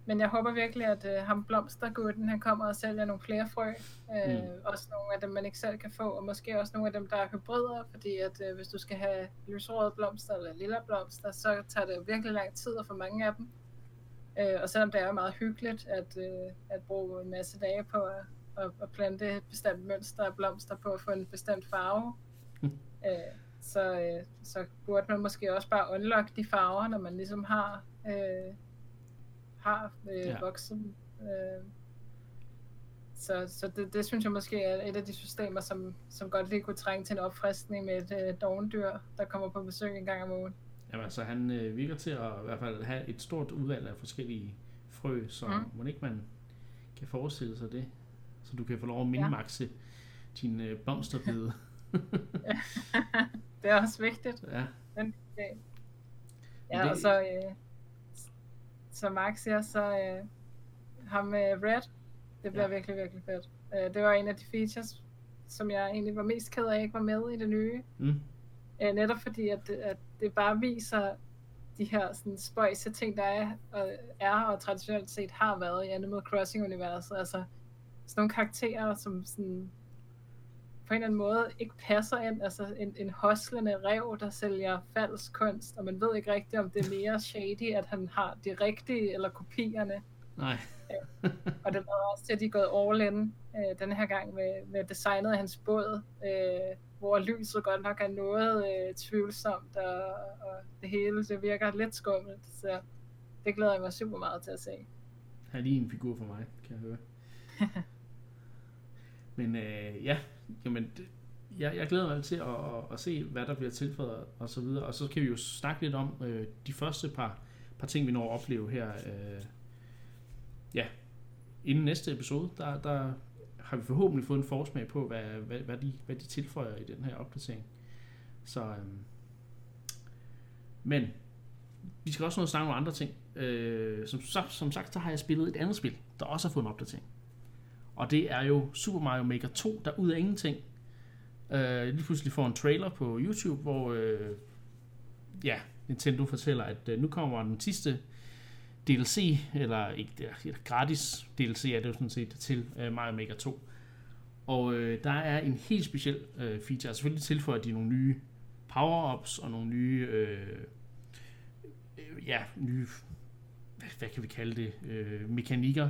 men jeg håber virkelig, at øh, ham blomstergutten, han kommer og sælger nogle flere frø. Øh, mm. Også nogle af dem, man ikke selv kan få, og måske også nogle af dem, der er hybrider, fordi at øh, hvis du skal have lysrøde blomster eller lilla blomster, så tager det virkelig lang tid at få mange af dem. Øh, og selvom det er meget hyggeligt at, øh, at bruge en masse dage på at, at, at plante et bestemt mønster af blomster på at få en bestemt farve, mm. øh, så, øh, så burde man måske også bare unlock de farver, når man ligesom har... Øh, har øh, ja. voksen. Øh, så så det, det synes jeg måske er et af de systemer, som, som godt lige kunne trænge til en opfriskning med et øh, dovendyr, der kommer på besøg en gang om ugen. Jamen altså, han øh, virker til at i hvert fald have et stort udvalg af forskellige frø, så mm. må ikke man kan forestille sig det, så du kan få lov at minimaxe ja. din øh, blomsterbede. det er også vigtigt. Ja. Men, okay. Ja, det... og så... Øh, som Mark siger, så øh, ham med Red, det bliver ja. virkelig, virkelig fedt. Øh, det var en af de features, som jeg egentlig var mest ked af, ikke var med i det nye. Mm. Øh, netop fordi, at, at det bare viser de her sådan, spøjse ting, der er og, er og traditionelt set har været i Animal Crossing-universet. Altså sådan nogle karakterer, som sådan, på en eller anden måde ikke passer ind. Altså en, en hoslende rev, der sælger falsk kunst, og man ved ikke rigtigt, om det er mere shady, at han har de rigtige eller kopierne. Nej. øh, og det var også til, at de er gået all in øh, den her gang med, med designet af hans båd, øh, hvor lyset godt nok er noget øh, tvivlsomt, og, og det hele det virker lidt skummelt. Så det glæder jeg mig super meget til at se. Han er lige en figur for mig, kan jeg høre. Men øh, ja, jamen, det, jeg, jeg glæder mig til at, at, at se, hvad der bliver tilføjet og så videre. Og så kan vi jo snakke lidt om øh, de første par, par ting, vi når at opleve her. Øh, ja, inden næste episode, der, der har vi forhåbentlig fået en forsmag på, hvad, hvad, hvad, de, hvad de tilføjer i den her opdatering. Så, øh, men vi skal også nå at snakke om andre ting. Øh, som, som sagt, så har jeg spillet et andet spil, der også har fået en opdatering. Og det er jo Super Mario Maker 2, der ud af ingenting øh, lige pludselig får en trailer på YouTube, hvor øh, ja, Nintendo fortæller, at øh, nu kommer den sidste DLC, eller ikke det gratis DLC er det jo sådan set til øh, Mario Maker 2. Og øh, der er en helt speciel øh, feature. Selvfølgelig tilføjer de nogle nye power-ups og nogle nye, øh, øh, ja, nye, hvad, hvad kan vi kalde det, øh, mekanikker,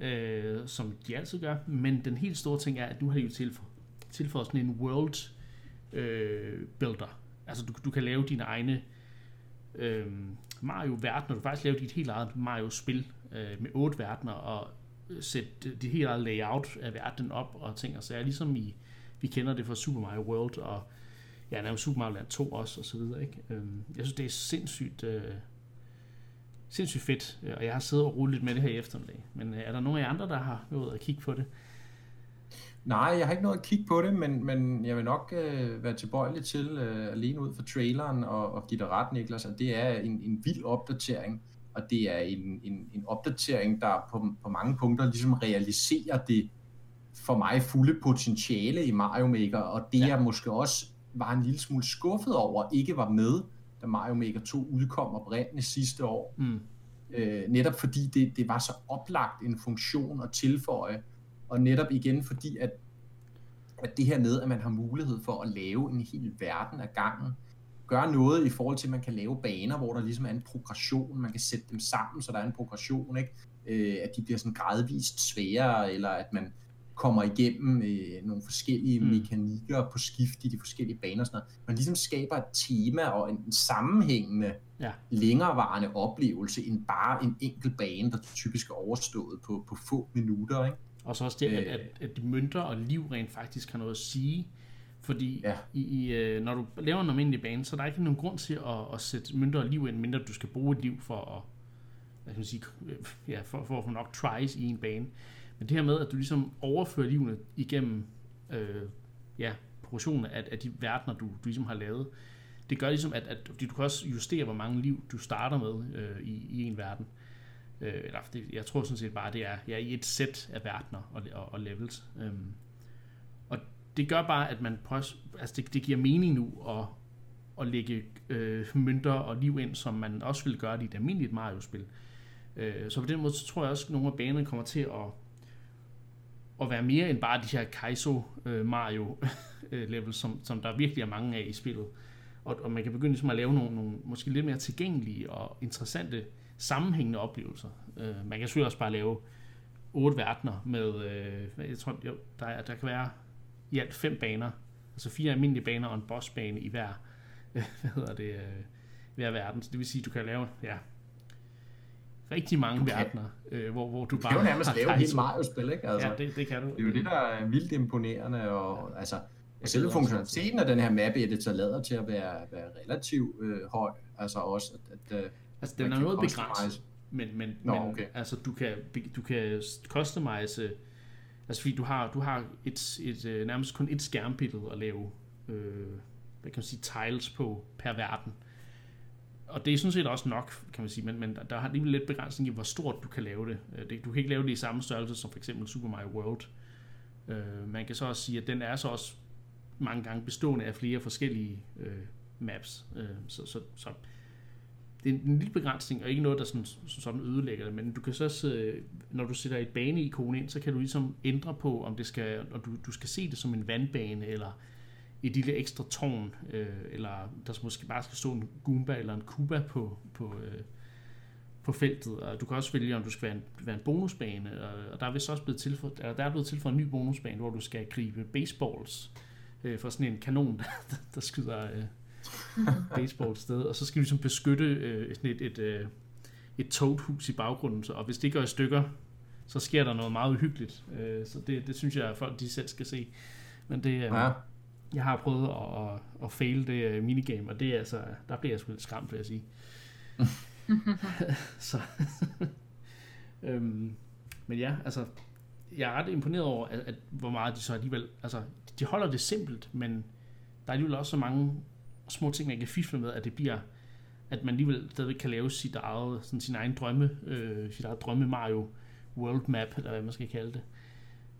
øh, som de altid gør. Men den helt store ting er, at nu har de jo tilføjet, tilføjet sådan en world øh, builder. Altså du, du kan lave dine egne øh, Mario-verdener. Du kan faktisk lave dit helt eget Mario-spil øh, med otte verdener og sætte det helt eget layout af verdenen op og ting og sager, ligesom i, vi kender det fra Super Mario World og ja, nærmest Super Mario Land 2 også og så videre, ikke? Øh, jeg synes, det er sindssygt, øh, sindssygt fedt, og jeg har siddet og rullet lidt med det her i eftermiddag. Men øh, er der nogen af jer andre, der har nået at kigge på det? Nej, jeg har ikke noget at kigge på det, men, men jeg vil nok øh, være tilbøjelig til, øh, alene ud fra traileren, og, og give dig ret, Niklas, at det er en, en vild opdatering, og det er en, en, en opdatering, der på, på mange punkter ligesom realiserer det for mig fulde potentiale i Mario Maker, og det ja. jeg måske også var en lille smule skuffet over, ikke var med, da Mario Maker 2 udkom oprindeligt sidste år. Mm. Øh, netop fordi det, det var så oplagt en funktion at tilføje, og netop igen fordi, at, at det her med, at man har mulighed for at lave en hel verden af gangen, gør noget i forhold til, at man kan lave baner, hvor der ligesom er en progression, man kan sætte dem sammen, så der er en progression, ikke? Øh, at de bliver sådan gradvist sværere, eller at man kommer igennem øh, nogle forskellige mm. mekanikker på skift i de forskellige baner og sådan noget. Man ligesom skaber et tema og en, en sammenhængende, ja. længerevarende oplevelse, end bare en enkelt bane, der typisk er overstået på, på få minutter, ikke? Og så også det, at, at, at mønter og liv rent faktisk har noget at sige. Fordi ja. i, i, øh, når du laver en almindelig bane, så er der ikke nogen grund til at, at sætte mønter og liv ind, mindre du skal bruge et liv for at, hvad kan man sige, ja, for, for at få nok tries i en bane. Men det her med, at du ligesom overfører livene igennem øh, ja, progressionen af, af de verdener, du, du ligesom har lavet, det gør ligesom, at, at du kan også justere, hvor mange liv du starter med øh, i, i en verden. Øh, eller det, jeg tror sådan set bare, det er ja, i et sæt af verdener og, og, og levels. Øh, og det gør bare, at man prøver, altså det, det giver mening nu at, at lægge øh, mønter og liv ind, som man også ville gøre i et almindeligt Mario-spil. Øh, så på den måde, så tror jeg også, at nogle af banerne kommer til at, at være mere end bare de her Kaizo øh, Mario øh, levels, som, som der virkelig er mange af i spillet. Og, og man kan begynde ligesom at lave nogle, nogle måske lidt mere tilgængelige og interessante sammenhængende oplevelser. Øh, man kan selvfølgelig også bare lave otte verdener med, øh, jeg tror, jo, der, der kan være i alt fem baner, altså fire almindelige baner og en bossbane i hver, øh, hvad hedder det, øh, hver verden. Så det vil sige, at du kan lave, ja, rigtig mange okay. verdener, øh, hvor, hvor du, du bare... Du kan jo nærmest lave et Mario-spil, ikke? Altså, ja, det, det kan du. Det er jo det, der er vildt imponerende, og ja. altså, og selve funktionaliteten af den her map editor lader til at være, være relativt øh, høj, altså også, at, at Altså, den er noget begrænset, men, men, Nå, men okay. altså, du kan, du kan customize, altså fordi du har, du har et, et, øh, nærmest kun et skærmbillede at lave, øh, hvad kan man sige, tiles på per verden. Og det er sådan set også nok, kan man sige, men, men der har alligevel lidt begrænsning i, hvor stort du kan lave det. Øh, det. Du kan ikke lave det i samme størrelse som for eksempel Super Mario World. Øh, man kan så også sige, at den er så også mange gange bestående af flere forskellige øh, maps. Øh, så, så, så det er en lille begrænsning, og ikke noget, der sådan, sådan ødelægger det, men du kan så også, øh, når du sætter et baneikon ind, så kan du ligesom ændre på, om det skal, og du, du skal se det som en vandbane, eller et lille ekstra tårn, øh, eller der måske bare skal stå en Goomba eller en Kuba på, på, øh, på feltet, og du kan også vælge, om du skal være en, være en bonusbane, og, og der er vist også blevet tilføjet, der er blevet tilføjet en ny bonusbane, hvor du skal gribe baseballs øh, for sådan en kanon, der, der skyder... Øh, baseball sted, og så skal vi ligesom beskytte øh, sådan et, et, øh, et toadhus i baggrunden, så, og hvis det går i stykker, så sker der noget meget uhyggeligt. Øh, så det, det synes jeg, at folk de selv skal se. Men det, øh, ja. Jeg har prøvet at, at, at fail det øh, minigame, og det er altså, der bliver jeg sgu lidt skræmt, vil jeg sige. så, øhm, men ja, altså, jeg er ret imponeret over, at, at hvor meget de så alligevel, altså, de holder det simpelt, men der er alligevel også så mange små ting, man kan fifle med, at det bliver, at man alligevel stadigvæk kan lave sit eget, sådan sin egen drømme, øh, sit eget drømme Mario World Map, eller hvad man skal kalde det.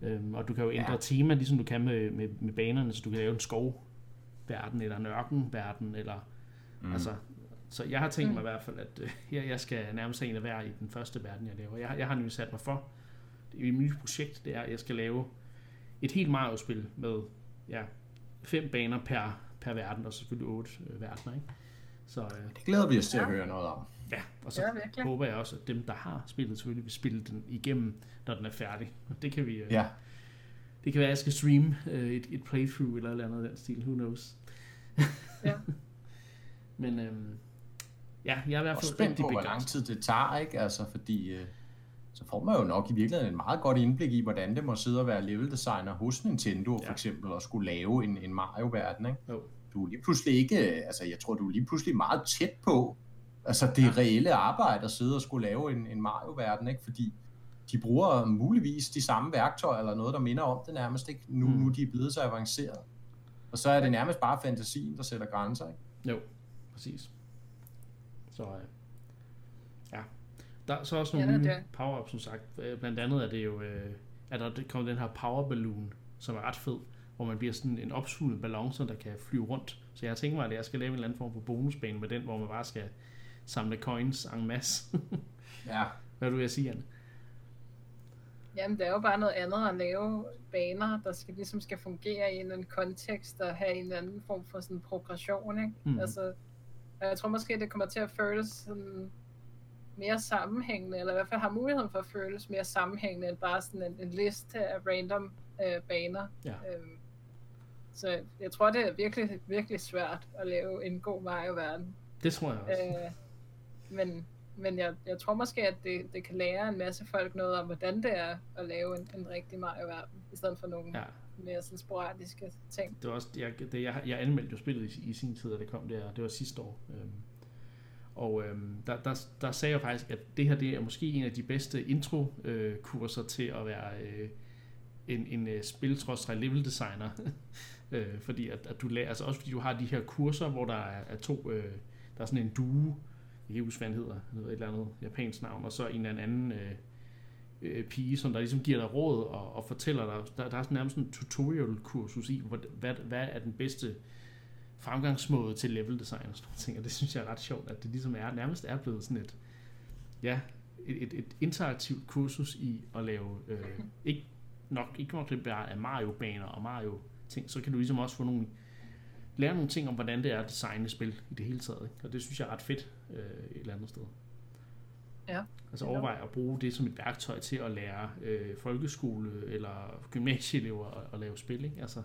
Øhm, og du kan jo ændre ja. tema, ligesom du kan med, med, med banerne, så du kan lave en skovverden, eller en ørkenverden, eller mm. altså, Så jeg har tænkt mm. mig i hvert fald, at øh, jeg, jeg skal nærmest en af hver i den første verden, jeg laver. Jeg, jeg har nemlig sat mig for, det mit nye projekt, det er, at jeg skal lave et helt Mario-spil med ja, fem baner per, per verden, og selvfølgelig otte øh, verdener. Ikke? Så, øh, det glæder vi os til ja. at høre noget om. Ja, og så ja, håber jeg også, at dem, der har spillet, selvfølgelig vil spille den igennem, når den er færdig. Det kan vi... Øh, ja. Det kan være, at jeg skal streame øh, et, et playthrough eller eller andet af den stil. Who knows? ja. Men øhm, ja, jeg er i hvert fald spændt på, hvor lang tid det tager, ikke? Altså, fordi øh, så får man jo nok i virkeligheden en meget godt indblik i, hvordan det må sidde og være level designer hos Nintendo, ja. for eksempel, og skulle lave en, en Mario-verden, ikke? Jo. Du er lige pludselig ikke, altså jeg tror, du er lige pludselig meget tæt på, altså det reelle arbejde at sidde og skulle lave en, en Mario-verden, ikke? Fordi de bruger muligvis de samme værktøjer, eller noget, der minder om det nærmest, ikke? Nu, mm. nu de er blevet så avanceret. Og så er det nærmest bare fantasien, der sætter grænser, ikke? Jo, præcis. Så øh, ja. Der er så også nogle ja, nye power som sagt. Øh, blandt andet er det jo, øh, at der kommer den her power balloon, som er ret fed, hvor man bliver sådan en opsvulmet ballon, der kan flyve rundt. Så jeg tænker mig, at jeg skal lave en eller anden form for bonusbane med den, hvor man bare skal samle coins en masse. ja. Hvad vil du sige, Anne? Jamen, det er jo bare noget andet at lave baner, der skal ligesom skal fungere i en eller anden kontekst og have en eller anden form for sådan progression, ikke? Mm. Altså, jeg tror måske, det kommer til at føles sådan mere sammenhængende, eller i hvert fald har muligheden for at føles mere sammenhængende, end bare sådan en, en liste af random øh, baner. Ja. Øhm, så jeg tror, det er virkelig, virkelig svært at lave en god Mario-verden. Det tror jeg også. Øh, men men jeg, jeg tror måske, at det, det kan lære en masse folk noget om, hvordan det er at lave en, en rigtig Mario-verden, i stedet for nogle ja. mere sådan sporadiske ting. Det var også, jeg, det, jeg, jeg anmeldte jo spillet i, i sin tid, da det kom der, det var sidste år. Øhm, og øhm, der, der, der sagde jeg faktisk, at det her det er måske en af de bedste intro-kurser øh, til at være øh, en, en uh, spiltrådstræk level designer. øh, fordi at, at du lærer, altså også fordi du har de her kurser, hvor der er, er to, øh, der er sådan en due, jeg kan huske, hvad han hedder, noget et eller andet japansk navn, og så en eller anden øh, øh, pige, som der ligesom giver dig råd og, og fortæller dig, der, der er sådan nærmest en tutorial-kursus i, hvad, hvad, hvad er den bedste fremgangsmåde til level design og sådan ting, og det synes jeg er ret sjovt, at det ligesom er, nærmest er blevet sådan et, ja, et, et, et interaktivt kursus i at lave, øh, ikke nok, ikke nok det bare af Mario-baner og Mario-ting, så kan du ligesom også få nogle lære nogle ting om, hvordan det er at designe spil i det hele taget. Ikke? Og det synes jeg er ret fedt øh, et eller andet sted. Ja. Altså overvej at bruge det som et værktøj til at lære øh, folkeskole eller gymnasieelever at, at lave spil. Ikke? Altså,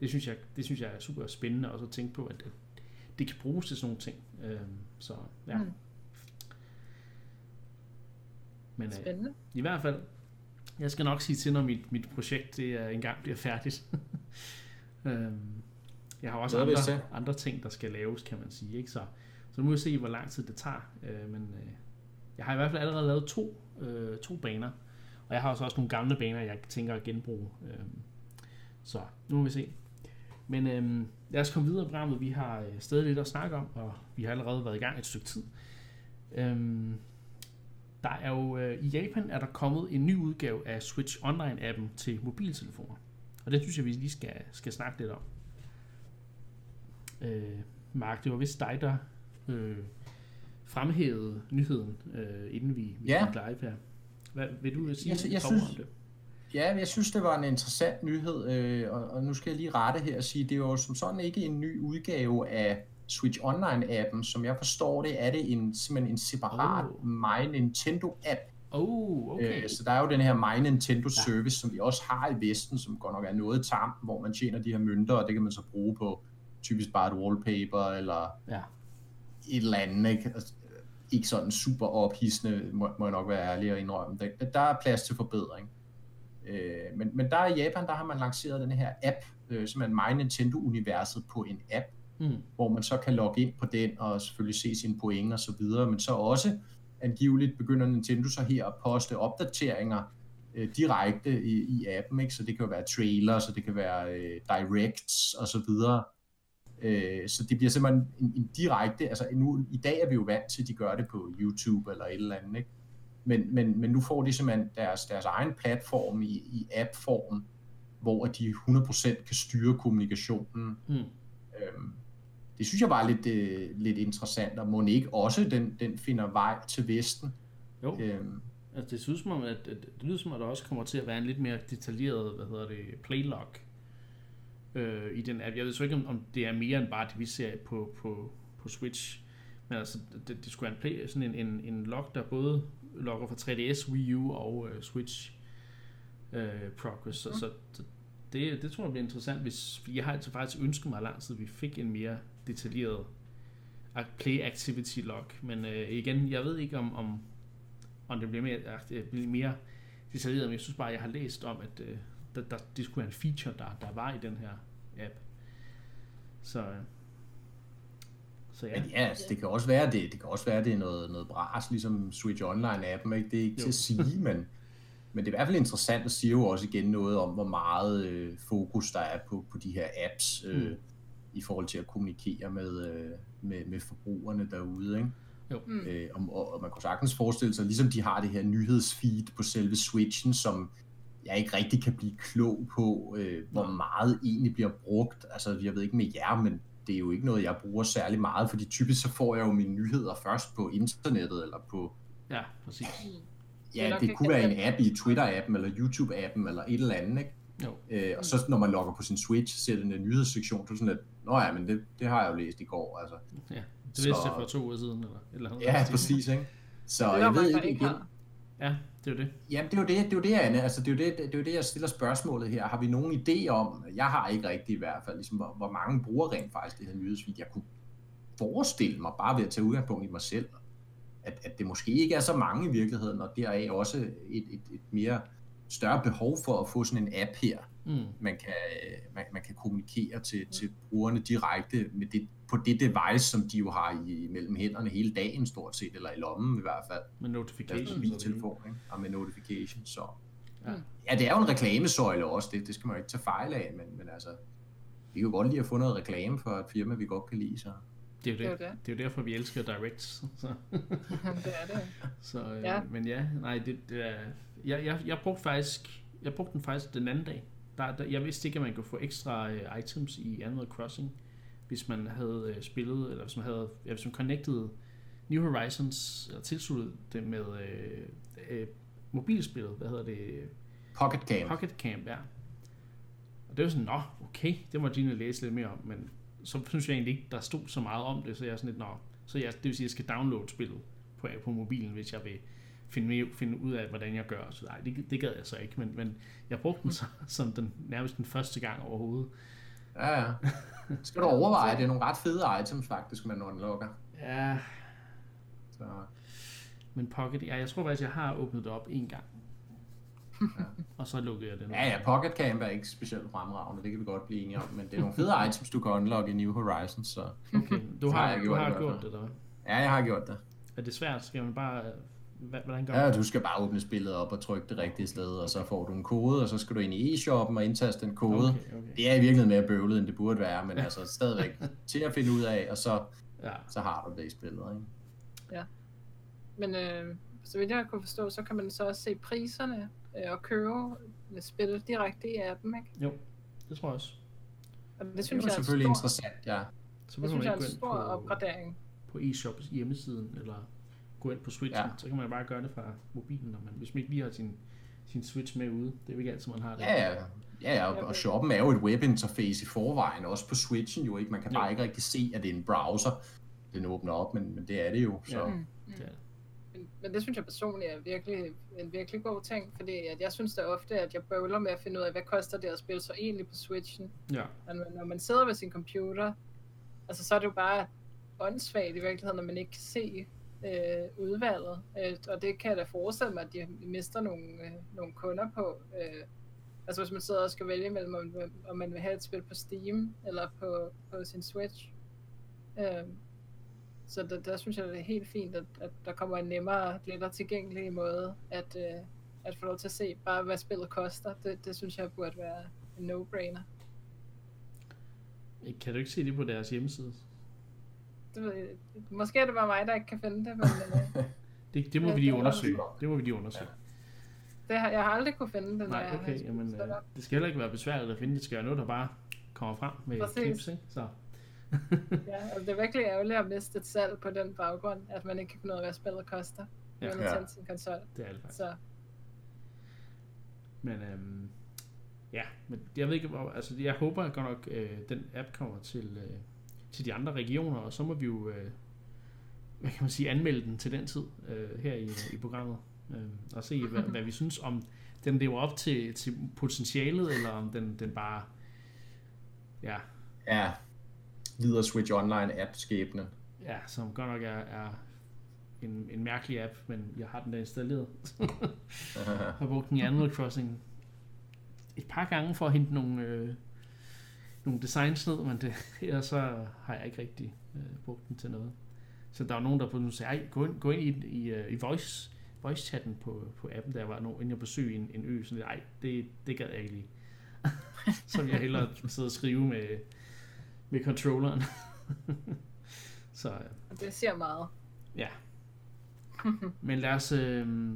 det, synes jeg, det synes jeg er super spændende også at tænke på, at, at det kan bruges til sådan nogle ting. Øh, så ja. Mm. Men øh, Spændende. i hvert fald, jeg skal nok sige til, når mit, mit projekt det engang bliver færdigt. øhm, jeg har også andre, andre ting, der skal laves, kan man sige. Ikke? Så, så nu må vi se, hvor lang tid det tager. Øh, men øh, jeg har i hvert fald allerede lavet to, øh, to baner. Og jeg har også, også nogle gamle baner, jeg tænker at genbruge. Øh, så nu må vi se. Men øh, lad os komme videre i programmet. Vi har øh, stadig lidt at snakke om, og vi har allerede været i gang et stykke tid. Øh, der er jo øh, i Japan er der kommet en ny udgave af Switch Online-appen til mobiltelefoner. Og det synes jeg, vi lige skal, skal snakke lidt om. Øh, Mark, det var vist dig, der øh, fremhævede nyheden, øh, inden vi, vi ja. live her. Hvad vil du sige jeg, jeg synes, om det? Ja, jeg synes, det var en interessant nyhed, øh, og, og nu skal jeg lige rette her og sige, det er jo som sådan ikke en ny udgave af Switch Online-appen. Som jeg forstår det, er det en, simpelthen en separat oh. My Nintendo-app. Oh, okay. øh, så der er jo den her My Nintendo Service, ja. som vi også har i Vesten, som godt nok er noget tam, hvor man tjener de her mønter, og det kan man så bruge på typisk bare et wallpaper, eller ja. et eller andet, ikke? Altså, ikke sådan super ophidsende, må, må jeg nok være ærlig og indrømme. Der, der er plads til forbedring. Øh, men, men der i Japan, der har man lanceret den her app, øh, som er My Nintendo-universet på en app, mm. hvor man så kan logge ind på den, og selvfølgelig se sine point og så videre, men så også angiveligt begynder Nintendo så her at poste opdateringer øh, direkte i, i appen, ikke? så det kan jo være trailers, så det kan være øh, directs og så videre, Øh, så det bliver simpelthen en, en direkte, altså nu, i dag er vi jo vant til, at de gør det på YouTube eller et eller andet, ikke? Men, men, men nu får de simpelthen deres, deres egen platform i, i app-form, hvor de 100% kan styre kommunikationen. Mm. Øhm, det synes jeg var lidt, øh, lidt interessant, og må ikke også den, den finder vej til Vesten. Jo, øhm. altså det synes som om, at, at, det lyder som om, at der også kommer til at være en lidt mere detaljeret, hvad hedder det, playlog øh, i den app. Jeg ved så ikke, om, om det er mere end bare det, vi ser på, på, på Switch, men altså, det, det skulle være en, play, sådan en, en, en log, der både logger fra 3DS, Wii U og uh, Switch uh, progress, så, så, så det, det tror jeg bliver interessant, hvis jeg har altså faktisk ønsket mig lang tid, at vi fik en mere detaljeret play activity log, men uh, igen, jeg ved ikke om, om, om det bliver mere, det bliver mere detaljeret, men jeg synes bare, at jeg har læst om, at uh, der, der, det skulle være en feature, der, der var i den her app. Så, så ja. Men ja, altså, det kan også være, det, det kan også være, det er noget, noget bras, ligesom Switch Online-appen, ikke? Det er ikke jo. til at sige, men, men det er i hvert fald interessant at sige jo også igen noget om, hvor meget øh, fokus der er på, på de her apps, øh, mm. i forhold til at kommunikere med, øh, med, med forbrugerne derude, ikke? Jo. Mm. Øh, og, og man kunne sagtens forestille sig, ligesom de har det her nyhedsfeed på selve Switchen, som jeg ikke rigtig kan blive klog på, øh, hvor meget egentlig bliver brugt. Altså, jeg ved ikke med jer, men det er jo ikke noget, jeg bruger særlig meget, fordi typisk så får jeg jo mine nyheder først på internettet eller på... Ja, præcis. Ja, det, det kunne være en app i Twitter-appen eller YouTube-appen eller et eller andet, ikke? Jo. Øh, og så når man logger på sin Switch, ser den en nyhedssektion, så er sådan lidt, nå ja, men det, det har jeg jo læst i går, altså. Ja, det vidste så, jeg for to uger siden, eller, eller Ja, præcis, ikke? Så jeg ved ikke igen. Ja, det er jo det. Jamen, det er jo det, det, er jo det Anne. Altså, det, er jo det, det er jo det, jeg stiller spørgsmålet her. Har vi nogen idé om, jeg har ikke rigtig i hvert fald, ligesom, hvor, hvor mange bruger rent faktisk det her nyhedsfeed. Jeg kunne forestille mig, bare ved at tage udgangspunkt i mig selv, at, at det måske ikke er så mange i virkeligheden, og deraf også et, et, et mere større behov for at få sådan en app her, mm. man, kan, man, man kan kommunikere til, til brugerne direkte med det, på det device, som de jo har i, mellem hænderne hele dagen stort set, eller i lommen i hvert fald. Med notifications. Med telefon, ikke? Og med notifications, så... Ja. ja, det er jo en reklamesøjle også, det, det skal man jo ikke tage fejl af, men, men altså, vi kan jo godt lide at få noget reklame for et firma, vi godt kan lide, så... Det er jo, det. Det, er, det. det er jo derfor, vi elsker Direct. Så. det er det. Så, øh, ja. Men ja, nej, det, det er... Jeg, jeg, jeg brugte faktisk... Jeg brugte den faktisk den anden dag. Der, der, jeg vidste ikke, at man kunne få ekstra uh, items i Animal Crossing hvis man havde øh, spillet, eller hvis man havde, ja, hvis man connected New Horizons, eller tilsluttet det med øh, øh, mobilspillet, hvad hedder det? Pocket Camp. Pocket Camp, ja. Og det var sådan, nå, okay, det må Gina læse lidt mere om, men så synes jeg egentlig ikke, der stod så meget om det, så jeg er sådan lidt, nå, så jeg, det vil sige, at jeg skal downloade spillet på, på mobilen, hvis jeg vil finde, finde ud af, hvordan jeg gør. Så nej, det, det gad jeg så ikke, men, men jeg brugte den så, som den, nærmest den første gang overhovedet. Ja, ja. Skal du overveje, det er nogle ret fede items faktisk, man unlocker. Ja. Så. Men Pocket, ja, jeg tror faktisk, jeg har åbnet det op en gang. Ja. og så lukkede jeg det. Ja, ja, Pocket Camp er ikke specielt fremragende, det kan vi godt blive enige om, men det er nogle fede items, du kan unlocke i New Horizons, så... Okay, du har, har, du har gjort det, der. Ja, jeg har gjort det. Er det svært? Skal man bare Hvordan gør ja, du skal bare åbne spillet op og trykke det rigtige sted, og så får du en kode, og så skal du ind i e-shoppen og indtaste den kode. Okay, okay. Det er i virkeligheden mere bøvlet, end det burde være, men altså stadigvæk til at finde ud af, og så, ja. så har du det i spillet. Ikke? Ja. Men øh, så vidt jeg kunne forstå, så kan man så også se priserne øh, og købe spillet direkte i appen, ikke? Jo, det tror jeg også. Og det synes det er jeg er selvfølgelig stor, interessant, ja. Så det synes jeg er en stor på, opgradering. På e-shops hjemmesiden, eller gå ind på Switchen, ja. så kan man bare gøre det fra mobilen, når man, hvis man ikke lige har sin, sin Switch med ude. Det er jo ikke altid, man har det. Ja, ja. Ja, ja, og, og shoppen er jo et webinterface i forvejen, også på Switchen jo ikke. Man kan bare jo. ikke rigtig se, at det er en browser, den åbner op, men, men det er det jo. Så. Ja, mm. det. Men, men det synes jeg personligt er virkelig, en virkelig god ting, fordi at jeg synes da ofte, at jeg bøvler med at finde ud af, hvad koster det at spille så egentlig på Switchen. Ja. Men når man sidder ved sin computer, altså så er det jo bare åndssvagt i virkeligheden, når man ikke kan se, øh, udvalget. Øh, og det kan jeg da forestille mig, at de mister nogle, øh, nogle kunder på. Øh, altså hvis man sidder og skal vælge mellem, om, om man vil have et spil på Steam eller på, på sin Switch. Øh, så der, der synes jeg, det er helt fint, at, at der kommer en nemmere, lettere tilgængelig måde at, øh, at få lov til at se bare, hvad spillet koster. Det, det synes jeg burde være en no-brainer. Kan du ikke se det på deres hjemmeside? Det, måske er det bare mig, der ikke kan finde det, men... Øh, det, det må vi lige undersøge. Det må vi lige undersøge. Det har, jeg har aldrig kunne finde det, Nej, okay, jamen, øh, det skal heller ikke være besværligt at finde det. skal være noget, der bare kommer frem med Præcis. clips, ikke? Så, ja, og det er virkelig ærgerligt at miste et salg på den baggrund, at man ikke kan finde ud af, hvad spillet koster. Ja. Uden at sin konsol. Det er det faktisk. Så. Men øhm, ja, men jeg ved ikke, hvor, altså jeg håber godt nok, øh, den app kommer til, øh, til de andre regioner, og så må vi jo, øh, hvad kan man sige, anmelde den til den tid øh, her i, i programmet, øh, og se, hvad, hvad vi synes om, den lever op til, til potentialet, eller om den, den bare, ja. Ja, lider Switch Online app skæbne. Ja, som godt nok er, er en, en mærkelig app, men jeg har den der installeret. jeg har brugt den i Animal Crossing et par gange for at hente nogle, øh, nogle designs ned, men det, ellers så har jeg ikke rigtig øh, brugt den til noget. Så der var nogen, der på nu sagde, gå ind, gå ind i, i, øh, i voice, voice chatten på, på appen, der var nogen, inden jeg besøgte en, en ø, sådan nej, det, det gad jeg ikke lige. så vil jeg hellere sidde og skrive med, med controlleren. så, øh, det siger meget. Ja. Men lad os, øh,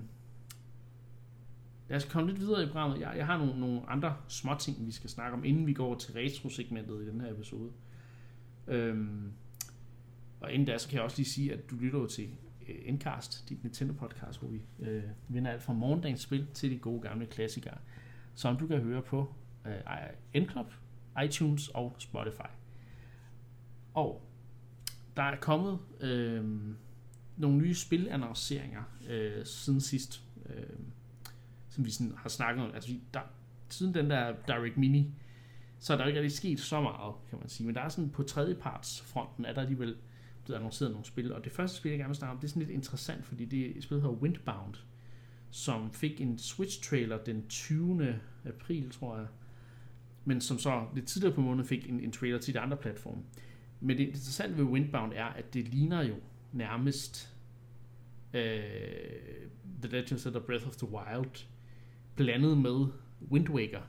lad os komme lidt videre i programmet. Jeg, jeg har nogle, nogle andre små ting, vi skal snakke om, inden vi går til retro-segmentet i den her episode. Øhm, og inden da, så kan jeg også lige sige, at du lytter til øh, Endcast, dit Nintendo-podcast, hvor vi øh, vinder alt fra morgendagens spil til de gode gamle klassikere, som du kan høre på øh, Endclub, iTunes og Spotify. Og der er kommet øh, nogle nye spilannonceringer øh, siden sidst. Øh, som vi sådan har snakket om. Altså, der, siden den der Direct Mini, så er der ikke rigtig sket så meget, kan man sige. Men der er sådan på tredjepartsfronten, er der alligevel blevet annonceret nogle spil. Og det første spil, jeg gerne vil snakke om, det er sådan lidt interessant, fordi det er spil, hedder Windbound, som fik en Switch-trailer den 20. april, tror jeg. Men som så lidt tidligere på måneden fik en, en trailer til de andre platforme. Men det interessante ved Windbound er, at det ligner jo nærmest øh, The Legend of Breath of the Wild blandet med Wind Waker,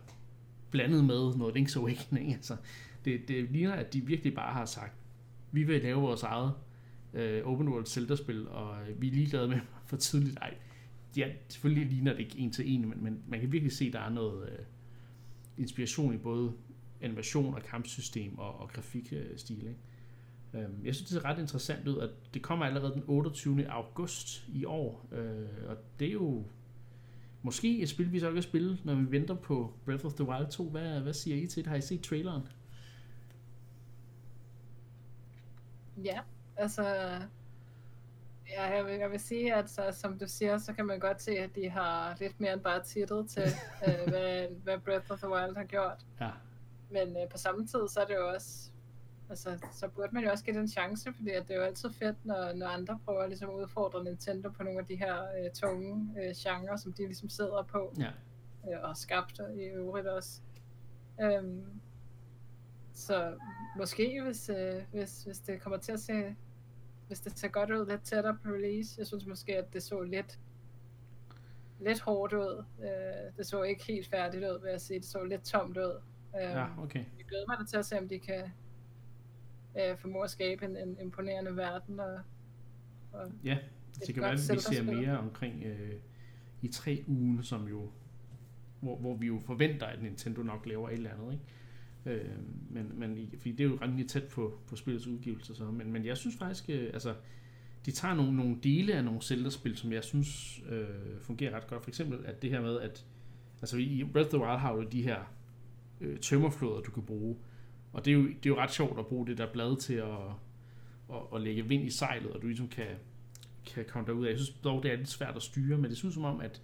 blandet med noget Link's Awakening. Altså, det, det ligner, at de virkelig bare har sagt, vi vil lave vores eget øh, open world Zelda-spil, og øh, vi er ligeglade med for tidligt. Ej, ja, selvfølgelig ligner det ikke en til en, men, men man kan virkelig se, at der er noget øh, inspiration i både animation og kampsystem og, og grafikstil. Ikke? Um, jeg synes, det ser ret interessant ud, at det kommer allerede den 28. august i år, øh, og det er jo Måske et spil, vi så kan spille, når vi venter på Breath of the Wild 2. Hvad, hvad siger I til det? Har I set traileren? Ja, altså... Ja, jeg vil, jeg vil sige, at så, som du siger, så kan man godt se, at de har lidt mere end bare titlet til, øh, hvad, hvad Breath of the Wild har gjort. Ja. Men øh, på samme tid, så er det jo også altså, så burde man jo også give den chance, fordi at det er jo altid fedt, når, når andre prøver ligesom at udfordre Nintendo på nogle af de her øh, tunge øh, genrer, som de ligesom sidder på. Ja. Øh, og skabt i øvrigt også. Øhm, så måske, hvis, øh, hvis, hvis det kommer til at se, hvis det ser godt ud lidt tættere på release, jeg synes måske, at det så lidt lidt hårdt ud. Øh, det så ikke helt færdigt ud, vil jeg sige. Det så lidt tomt ud. Øh, ja, okay. Jeg glæder mig til at se, om de kan, øh, formår at skabe en, en imponerende verden. Og, og ja, det kan være, at vi ser mere omkring øh, i tre ugen, som jo, hvor, hvor vi jo forventer, at Nintendo nok laver et eller andet, ikke? Øh, men, men fordi det er jo ret tæt på, på spillets udgivelse, så, men, men jeg synes faktisk, øh, altså, de tager nogle, nogle dele af nogle Zelda-spil, som jeg synes øh, fungerer ret godt. For eksempel at det her med, at altså i Breath of the Wild har jo de her øh, tømmerfloder, du kan bruge, og det er, jo, det er jo ret sjovt at bruge det der blad til at, at, at lægge vind i sejlet, og du ligesom kan, kan komme derud af. Jeg synes dog, det er lidt svært at styre, men det synes som om, at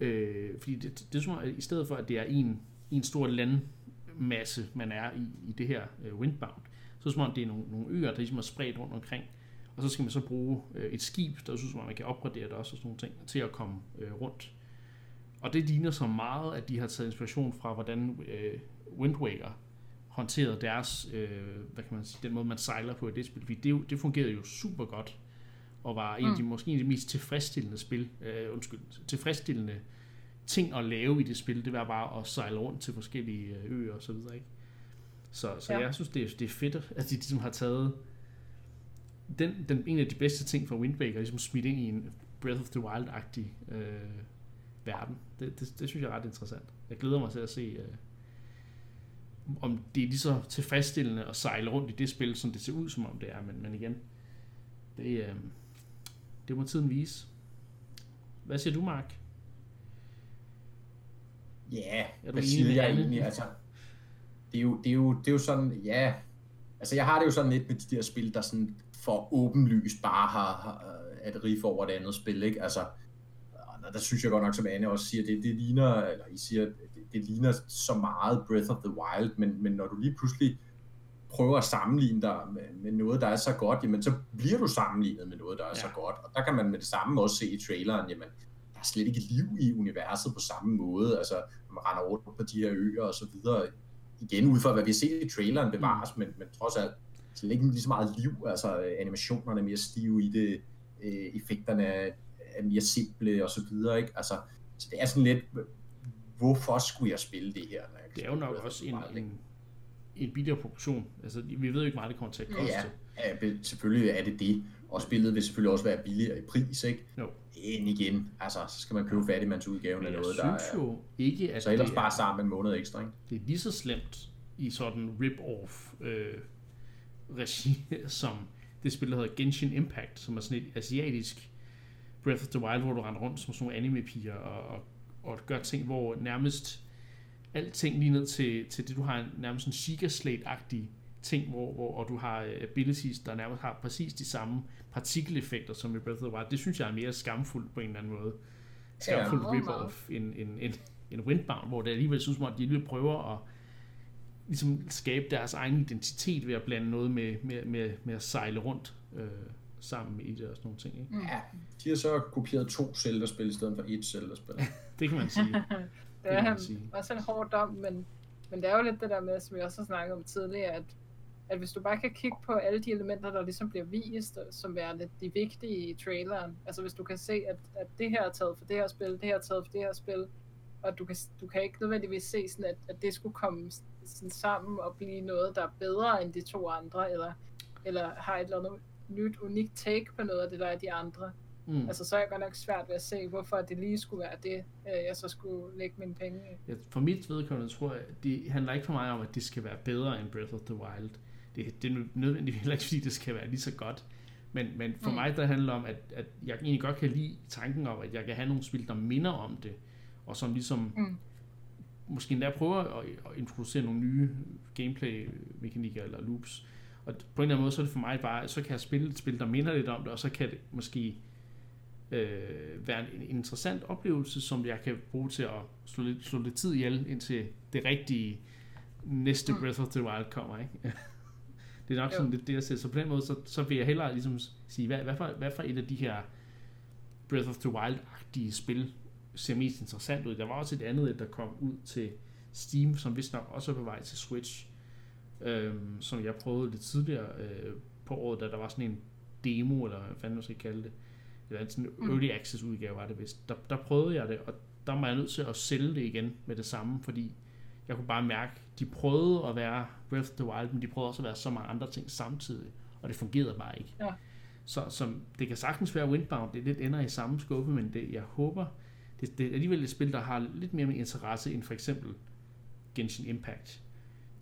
øh, fordi det, det er som om, at i stedet for, at det er en, en stor landmasse, man er i, i det her øh, windbound, så er det som om, det er nogle, nogle øer, der ligesom er spredt rundt omkring. Og så skal man så bruge øh, et skib, der synes som om, man kan opgradere det også og sådan nogle ting, til at komme øh, rundt. Og det ligner så meget, at de har taget inspiration fra, hvordan øh, Wind Waker håndteret deres, øh, hvad kan man sige, den måde, man sejler på i det spil. Fordi det, det fungerede jo super godt, og var en af de, mm. måske en af de mest tilfredsstillende spil, øh, undskyld, tilfredsstillende ting at lave i det spil, det var bare at sejle rundt til forskellige øh, øer og så videre, ikke? Så, så ja. jeg synes, det er, det er fedt, at de ligesom har taget den, den, en af de bedste ting fra Wind Waker, ligesom smidt ind i en Breath of the Wild-agtig øh, verden. Det, det, det, synes jeg er ret interessant. Jeg glæder mig til at se, øh, om det er lige så tilfredsstillende at sejle rundt i det spil, som det ser ud som om det er, men, men igen, det, øh, det må tiden vise. Hvad siger du, Mark? Ja, yeah, hvad siger jeg egentlig? Altså, det er, jo, det, er jo, det er jo sådan, ja, altså jeg har det jo sådan lidt med de der spil, der sådan for åbenlyst bare har, har at riff over et andet spil, ikke? Altså, der, der synes jeg godt nok, som Anne også siger, det, det ligner, eller I siger, det, ligner så meget Breath of the Wild, men, men når du lige pludselig prøver at sammenligne dig med, med noget, der er så godt, jamen så bliver du sammenlignet med noget, der er ja. så godt. Og der kan man med det samme også se i traileren, jamen der er slet ikke liv i universet på samme måde. Altså, man render rundt på de her øer og så videre. Igen, ud fra hvad vi set i traileren bevares, mm. men, men trods alt slet ikke lige så meget liv. Altså, animationerne er mere stive i det, øh, effekterne er, er mere simple og så videre, ikke? Altså, så det er sådan lidt, hvorfor skulle jeg spille det her? Når jeg det er jo nok også en, en, en billigere proportion. Altså, vi ved jo ikke meget, det kommer til at koste. Ja, ja, selvfølgelig er det det. Og spillet vil selvfølgelig også være billigere i pris, ikke? Jo. End igen, altså, så skal man købe fattigmandsudgaven af noget, der er... jo ikke, at Så ellers bare sammen en måned ekstra, ikke? Det er lige så slemt i sådan rip-off øh, regi, som det spil, der hedder Genshin Impact, som er sådan et asiatisk Breath of the Wild, hvor du render rundt som sådan nogle anime-piger og, og, og gør ting, hvor nærmest alting lige ned til, til det, du har en, nærmest en Sheikah Slate-agtig ting, hvor, hvor, og du har øh, abilities, der nærmest har præcis de samme partikeleffekter som i Breath of the Wild. Det synes jeg er mere skamfuldt på en eller anden måde. Skamfuldt ja, rip-off end, end, end, end Windbound, hvor det alligevel synes man, at de alligevel prøver at ligesom skabe deres egen identitet ved at blande noget med, med, med, med at sejle rundt øh, sammen i det og sådan nogle ting. Ikke? Ja, de har så kopieret to Zelda-spil i stedet for et Zelda-spil. det kan man sige. det er det også en hård dom, men, men det er jo lidt det der med, som vi også har snakket om tidligere, at, at hvis du bare kan kigge på alle de elementer, der ligesom bliver vist, som værende de vigtige i traileren, altså hvis du kan se, at, at det her er taget for det her spil, det her er taget for det her spil, og du kan, du kan ikke nødvendigvis se sådan, at, at det skulle komme sådan sammen og blive noget, der er bedre end de to andre, eller, eller har et eller andet nyt, unikt take på noget af det, der er de andre. Mm. Altså, så er jeg godt nok svært ved at se, hvorfor det lige skulle være det, øh, jeg så skulle lægge mine penge i. Ja, for mit vedkommende tror jeg, det handler ikke for mig om, at det skal være bedre end Breath of the Wild. Det, det er nødvendigvis heller ikke, fordi det skal være lige så godt. Men, men for mm. mig, der handler om, at, at jeg egentlig godt kan lide tanken om, at jeg kan have nogle spil, der minder om det, og som ligesom mm måske endda prøver at, at introducere nogle nye gameplay-mekanikker eller loops. Og på en eller anden måde, så er det for mig bare, så kan jeg spille et spil, der minder lidt om det, og så kan det måske øh, være en, interessant oplevelse, som jeg kan bruge til at slå lidt, slå lidt tid ihjel, indtil det rigtige næste mm. Breath of the Wild kommer, ikke? det er nok jo. sådan lidt det, jeg ser. Så på den måde, så, så vil jeg hellere ligesom sige, hvad, hvad, for, hvad for et af de her Breath of the Wild-agtige spil ser mest interessant ud. Der var også et andet, der kom ud til Steam, som vist nok også er på vej til Switch, øhm, som jeg prøvede lidt tidligere øh, på året, da der var sådan en demo, eller hvad fanden man skal kalde det, eller sådan en mm. early access udgave var det vist. Der, der prøvede jeg det, og der var jeg nødt til at sælge det igen med det samme, fordi jeg kunne bare mærke, de prøvede at være Breath of the Wild, men de prøvede også at være så mange andre ting samtidig, og det fungerede bare ikke. Ja. Så som, det kan sagtens være Windbound, det lidt ender i samme skuffe, men det, jeg håber, det, det er alligevel et spil, der har lidt mere med interesse end for eksempel Genshin Impact.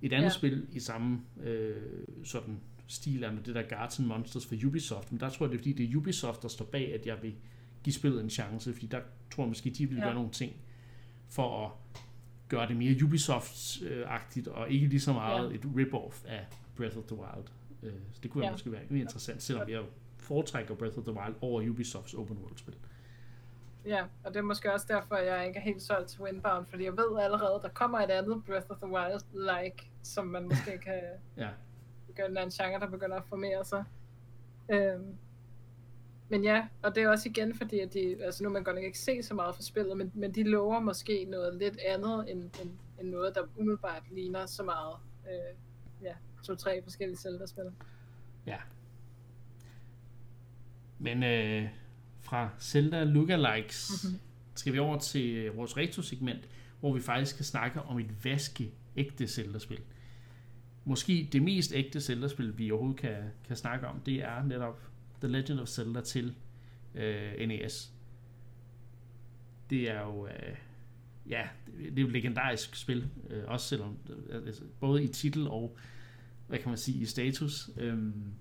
Et andet ja. spil i samme øh, sådan stil er det der Garden Monsters for Ubisoft, men der tror jeg, det er fordi, det er Ubisoft, der står bag, at jeg vil give spillet en chance, fordi der tror jeg måske, de vil ja. gøre nogle ting for at gøre det mere Ubisoft-agtigt, og ikke lige så meget ja. et rip-off af Breath of the Wild. Øh, så det kunne ja. måske være interessant, selvom jeg foretrækker Breath of the Wild over Ubisofts open world-spil. Ja, og det er måske også derfor, jeg ikke er helt solgt til Windbound, fordi jeg ved allerede, der kommer et andet Breath of the Wild-like, som man måske kan ja. begynde en genre, der begynder at formere sig. Øhm, men ja, og det er også igen fordi, at de, altså nu man godt nok ikke se så meget for spillet, men, men de lover måske noget lidt andet, end, end, end noget, der umiddelbart ligner så meget, øh, ja, to-tre forskellige Zelda-spil. Ja. Men øh, fra Zelda Lookalikes mm-hmm. skal vi over til vores retro-segment, hvor vi faktisk skal snakke om et vaske ægte Zelda-spil. Måske det mest ægte Zelda-spil, vi overhovedet kan, kan snakke om, det er netop The Legend of Zelda til øh, NES. Det er jo øh, ja, det, er jo et legendarisk spil, øh, også selvom, øh, altså, både i titel og, hvad kan man sige, i status. Øhm,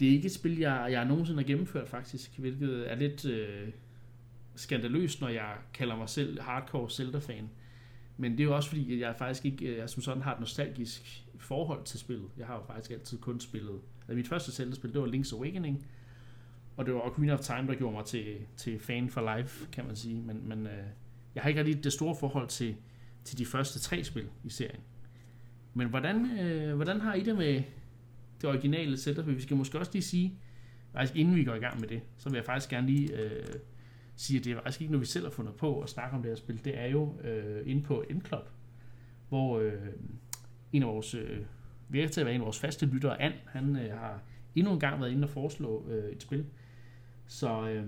det er ikke et spil, jeg, jeg nogensinde har gennemført faktisk, hvilket er lidt øh, skandaløst, når jeg kalder mig selv hardcore Zelda-fan. Men det er jo også fordi, jeg faktisk ikke øh, jeg som sådan har et nostalgisk forhold til spillet. Jeg har jo faktisk altid kun spillet. Altså mit første Zelda-spil, det var Link's Awakening, og det var Ocarina of Time, der gjorde mig til, til fan for life, kan man sige. Men, men øh, jeg har ikke rigtig det store forhold til, til de første tre spil i serien. Men hvordan, øh, hvordan har I det med det originale setup. Vi skal måske også lige sige, faktisk inden vi går i gang med det, så vil jeg faktisk gerne lige øh, sige, at det er faktisk ikke noget, vi selv har fundet på at snakke om det her spil. Det er jo øh, inde på Endclub, hvor øh, en af vores, øh, virker til at være en af vores faste lyttere, An, han øh, har endnu en gang været inde og foreslå øh, et spil. Så øh,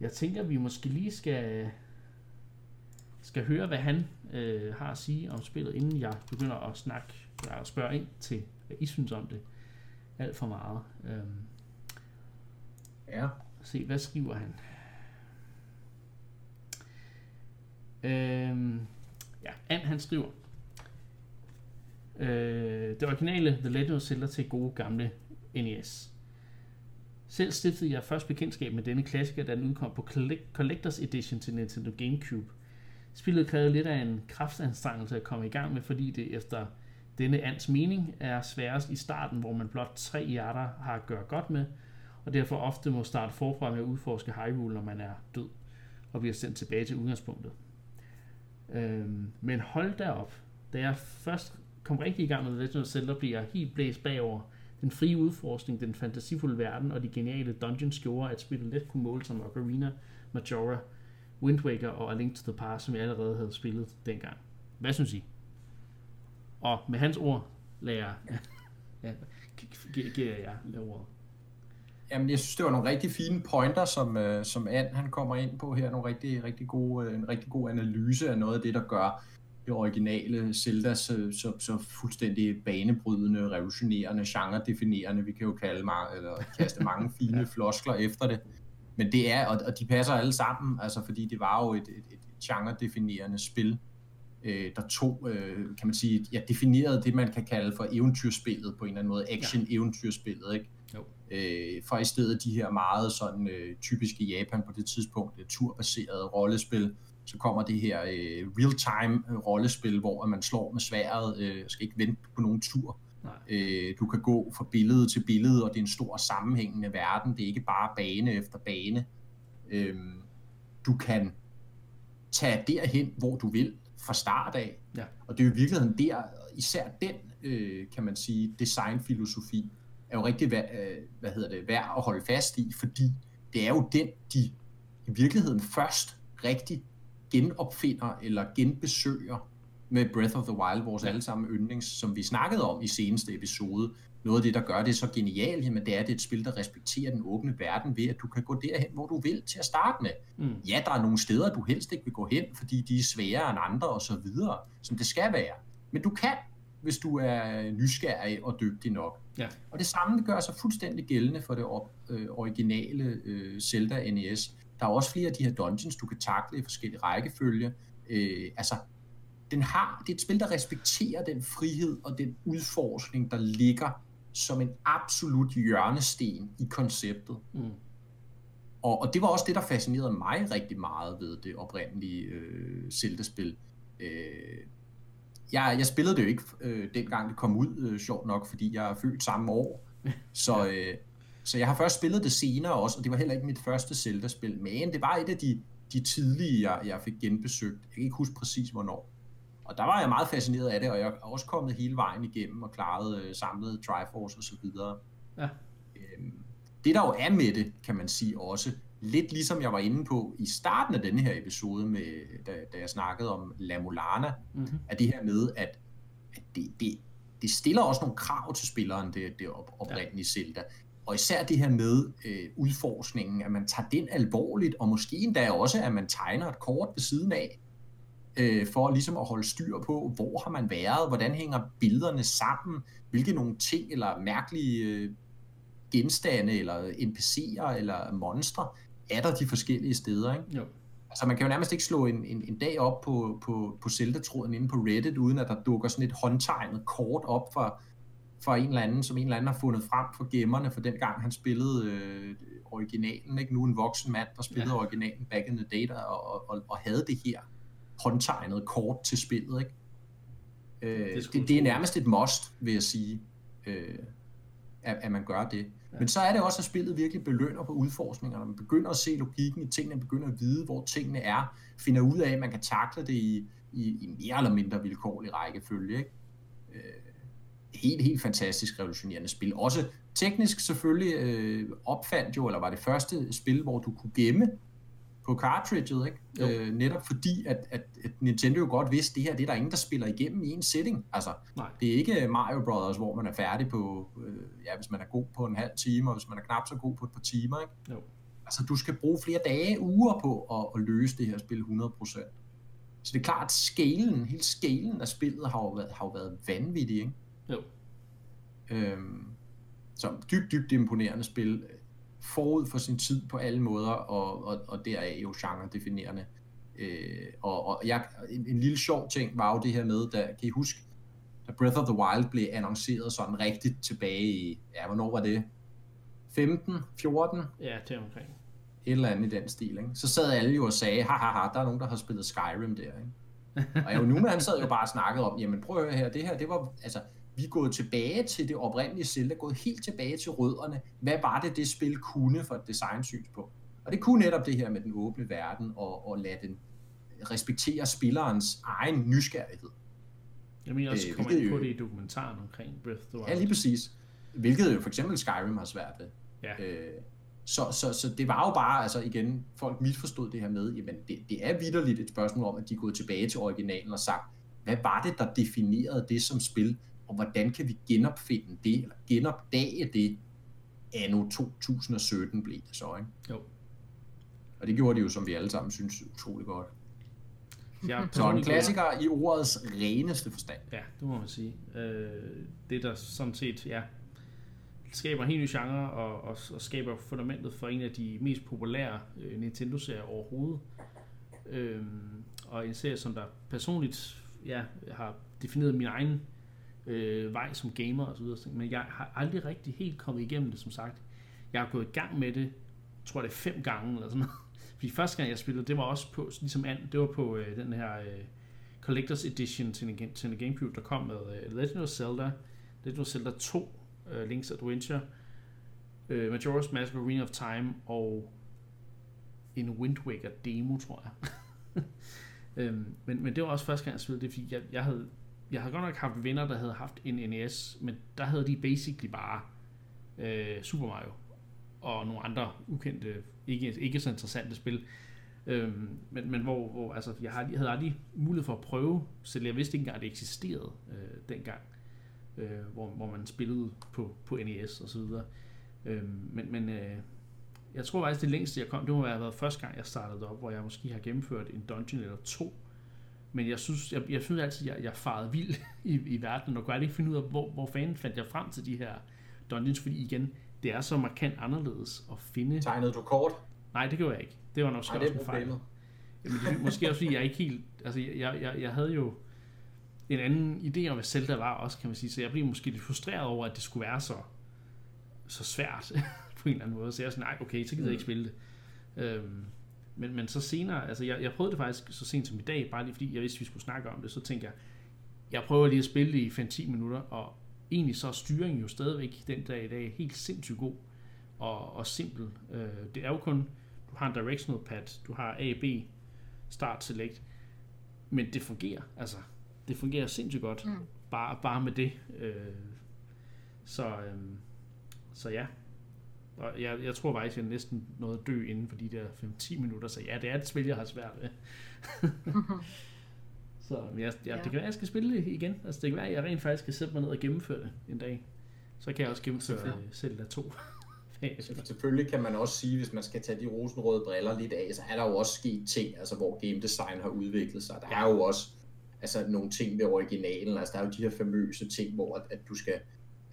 jeg tænker, at vi måske lige skal, skal høre, hvad han øh, har at sige om spillet, inden jeg begynder at snakke og spørge ind til, hvad I synes om det. Alt for meget. Øh, ja. Se, hvad skriver han? Øh, ja, An han skriver, øh, det originale The Legend of Zelda til gode gamle NES. Selv stiftede jeg først bekendtskab med denne klassiker, da den udkom på Collectors Edition til Nintendo GameCube. Spillet krævede lidt af en kraftanstrengelse at komme i gang med, fordi det efter denne ands mening er sværest i starten, hvor man blot tre hjerter har at gøre godt med, og derfor ofte må starte forfra med at udforske Hyrule, når man er død, og bliver sendt tilbage til udgangspunktet. Øhm, men hold da op, da jeg først kom rigtig i gang med The Legend of Zelda, bliver jeg helt blæst bagover. Den frie udforskning, den fantasifulde verden og de geniale dungeons gjorde, at spillet let kunne måle som Ocarina, Majora, Wind Waker og A Link to the Past, som jeg allerede havde spillet dengang. Hvad synes I? Og med hans ord lader jeg, ja, giver jeg ordet. Jamen, jeg synes, det var nogle rigtig fine pointer, som, uh, som Ann han kommer ind på her. Nogle rigtig, rigtig gode, en rigtig god analyse af noget af det, der gør det originale Zelda så, så, så fuldstændig banebrydende, revolutionerende, genre-definerende, vi kan jo kalde mange, eller kaste mange fine floskler efter det. Men det er, og, og de passer alle sammen, altså fordi det var jo et, et, et genre-definerende spil, øh, der tog, øh, kan man sige, ja, definerede det, man kan kalde for eventyrspillet på en eller anden måde, action-eventyrspillet, ikke? Jo. Øh, for i stedet de her meget sådan øh, typiske Japan på det tidspunkt, turbaserede rollespil, så kommer det her øh, real-time øh, rollespil, hvor man slår med sværet, øh, skal ikke vente på nogen tur. Øh, du kan gå fra billede til billede, og det er en stor sammenhængende verden. Det er ikke bare bane efter bane. Øh, du kan tage derhen, hvor du vil fra start af. Ja. Og det er jo i virkeligheden der, især den, øh, kan man sige, designfilosofi, er jo rigtig værd, øh, hvad hedder det, værd at holde fast i, fordi det er jo den, de i virkeligheden først rigtig genopfinder eller genbesøger med Breath of the Wild, vores ja. allesammen yndlings, som vi snakkede om i seneste episode. Noget af det, der gør det så genialt, jamen, det er, at det er et spil, der respekterer den åbne verden ved, at du kan gå derhen, hvor du vil til at starte med. Mm. Ja, der er nogle steder, du helst ikke vil gå hen, fordi de er sværere end andre og så videre, som det skal være. Men du kan, hvis du er nysgerrig og dygtig nok. Ja. Og det samme gør sig fuldstændig gældende for det op, øh, originale øh, Zelda NES. Der er også flere af de her dungeons, du kan takle i forskellige rækkefølge. Øh, altså, den har, det er et spil, der respekterer den frihed og den udforskning, der ligger som en absolut hjørnesten i konceptet. Mm. Og, og det var også det, der fascinerede mig rigtig meget ved det oprindelige øh, Zelda-spil. Øh, jeg, jeg spillede det jo ikke øh, dengang det kom ud, øh, sjovt nok, fordi jeg er født samme år. Så, øh, så jeg har først spillet det senere også, og det var heller ikke mit første Zelda-spil, men det var et af de, de tidlige, jeg, jeg fik genbesøgt. Jeg kan ikke huske præcis, hvornår. Og der var jeg meget fascineret af det, og jeg er også kommet hele vejen igennem og klaret øh, samlet Triforce og så videre. Ja. Øhm, det der jo er med det, kan man sige også, lidt ligesom jeg var inde på i starten af denne her episode, med, da, da jeg snakkede om La Mulana, mm-hmm. er det her med, at, at det, det, det stiller også nogle krav til spilleren, det, det op, oprindelige ja. Zelda. Og især det her med øh, udforskningen, at man tager den alvorligt, og måske endda også, at man tegner et kort ved siden af, øh, for ligesom at holde styr på, hvor har man været, hvordan hænger billederne sammen, hvilke nogle ting eller mærkelige øh, genstande, eller NPC'er, eller monstre, er der de forskellige steder, ikke? Jo. Altså man kan jo nærmest ikke slå en, en, en dag op på, på, på Zelda-tråden inde på Reddit, uden at der dukker sådan et håndtegnet kort op fra, fra en eller anden, som en eller anden har fundet frem for gemmerne, for den gang han spillede øh, originalen, ikke? nu en voksen mand, der spillede ja. originalen back in the day, der, og, og, og havde det her håndtegnet kort til spillet. Ikke? Øh, det, det, det er nærmest et must, vil jeg sige, øh, at, at man gør det. Ja. Men så er det også, at spillet virkelig belønner på udforskninger, når man begynder at se logikken i tingene, begynder at vide, hvor tingene er, finder ud af, at man kan takle det i, i, i mere eller mindre vilkårlig rækkefølge. Ikke? Øh, helt, helt fantastisk revolutionerende spil. Også teknisk selvfølgelig øh, opfandt jo, eller var det første spil, hvor du kunne gemme på cartridget, ikke? Øh, netop fordi, at, at, at Nintendo jo godt vidste, at det her det er der ingen, der spiller igennem i en setting. Altså, Nej. det er ikke Mario Brothers, hvor man er færdig på, øh, ja, hvis man er god på en halv time, og hvis man er knap så god på et par timer, ikke? Jo. Altså, du skal bruge flere dage, uger på at, at løse det her spil 100%. Så det er klart, at scalen, hele scalen af spillet har jo været, har jo været vanvittig, ikke? Jo. Øhm, så dybt, dybt imponerende spil forud for sin tid på alle måder, og, og, og deraf jo genre-definerende. Øh, og, og jeg, en, en lille sjov ting var jo det her med, da, kan I huske, da Breath of the Wild blev annonceret sådan rigtigt tilbage i, ja, hvornår var det? 15, 14? Ja, er omkring. Et eller andet i den stil, ikke? Så sad alle jo og sagde, ha, der er nogen, der har spillet Skyrim der, ikke? og jeg, nu han sad jo bare og snakkede om, jamen prøv at høre her, det her, det var, altså, vi er gået tilbage til det oprindelige Zelda, gået helt tilbage til rødderne. Hvad var det, det spil kunne for et designsynspunkt? Og det kunne netop det her med den åbne verden, og, og lade den respektere spillerens egen nysgerrighed. Jeg mener også, øh, kommer ind på det i dokumentaren omkring Breath of the Wild. Ja, lige præcis. Hvilket jo for eksempel Skyrim har svært ved. Ja. Øh, så, så, så det var jo bare, altså igen, folk misforstod det her med, jamen det, det er vidderligt et spørgsmål om, at de er gået tilbage til originalen og sagt, hvad var det, der definerede det som spil? Og hvordan kan vi genopfinde det, eller genopdage det, anno 2017 blev det så, ikke? Jo. Og det gjorde de jo, som vi alle sammen synes, utrolig godt. Ja, så en klassiker i ordets reneste forstand. Ja, det må man sige. Øh, det der sådan set, ja, skaber en helt ny genre og, og, og skaber fundamentet for en af de mest populære øh, Nintendo-serier overhovedet. Øh, og en serie, som der personligt ja, har defineret min egen øh, vej som gamer og så videre. Men jeg har aldrig rigtig helt kommet igennem det, som sagt. Jeg har gået i gang med det, tror det er fem gange eller sådan noget. Fordi første gang jeg spillede, det var også på, ligesom and, det var på øh, den her øh, Collector's Edition til en, til en Gamecube, der kom med øh, Legend of Zelda, Legend of Zelda 2, øh, Link's Adventure, øh, Majora's Mask Arena of Time og en Wind Waker demo, tror jeg. øhm, men, men det var også første gang, jeg spillede det, fordi jeg, jeg havde jeg havde godt nok haft venner, der havde haft en NES, men der havde de basically bare øh, Super Mario og nogle andre ukendte, ikke, ikke så interessante spil. Øhm, men, men hvor, hvor altså, jeg, har, havde aldrig mulighed for at prøve, selv jeg vidste ikke engang, at det eksisterede øh, dengang, øh, hvor, hvor man spillede på, på NES og så videre. Øhm, men men øh, jeg tror faktisk, det længste jeg kom, det må have været første gang, jeg startede op, hvor jeg måske har gennemført en dungeon eller to, men jeg synes, jeg, jeg synes altid, jeg, jeg farede vild i, i verden, og kunne aldrig finde ud af, hvor, hvor fanden fandt jeg frem til de her dungeons, fordi igen, det er så markant anderledes at finde... Tegnede du kort? Nej, det gjorde jeg ikke. Det var nok også en fejl. Jamen, det, måske også fordi jeg ikke helt... Altså, jeg, jeg, jeg havde jo en anden idé om, hvad Zelda var også, kan man sige, så jeg blev måske lidt frustreret over, at det skulle være så, så svært på en eller anden måde. Så jeg er sådan, nej, okay, så gider jeg ikke mm. spille det. Øhm, men, men så senere, altså jeg, jeg prøvede det faktisk så sent som i dag, bare lige fordi jeg vidste, at vi skulle snakke om det, så tænkte jeg, jeg prøver lige at spille det i 5-10 minutter, og egentlig så er styringen jo stadigvæk den dag i dag helt sindssygt god og, og simpel. Øh, det er jo kun, du har en directional pad, du har A, B, start, select, men det fungerer, altså det fungerer sindssygt godt, mm. bare, bare med det. Øh, så, øh, så ja, og jeg, jeg tror faktisk, at jeg næsten nåede at dø inden for de der 5-10 minutter, så ja, det er et spil, jeg har svært ved. så jeg, jeg, ja. det kan være, at jeg skal spille det igen. Altså, det kan være, at jeg rent faktisk skal sætte mig ned og gennemføre det en dag. Så kan jeg også gennemføre selv der to. Selvfølgelig kan man også sige, hvis man skal tage de rosenrøde briller lidt af, så er der jo også sket ting, altså hvor game design har udviklet sig. Der er jo også altså, nogle ting ved originalen, altså der er jo de her famøse ting, hvor at, at du skal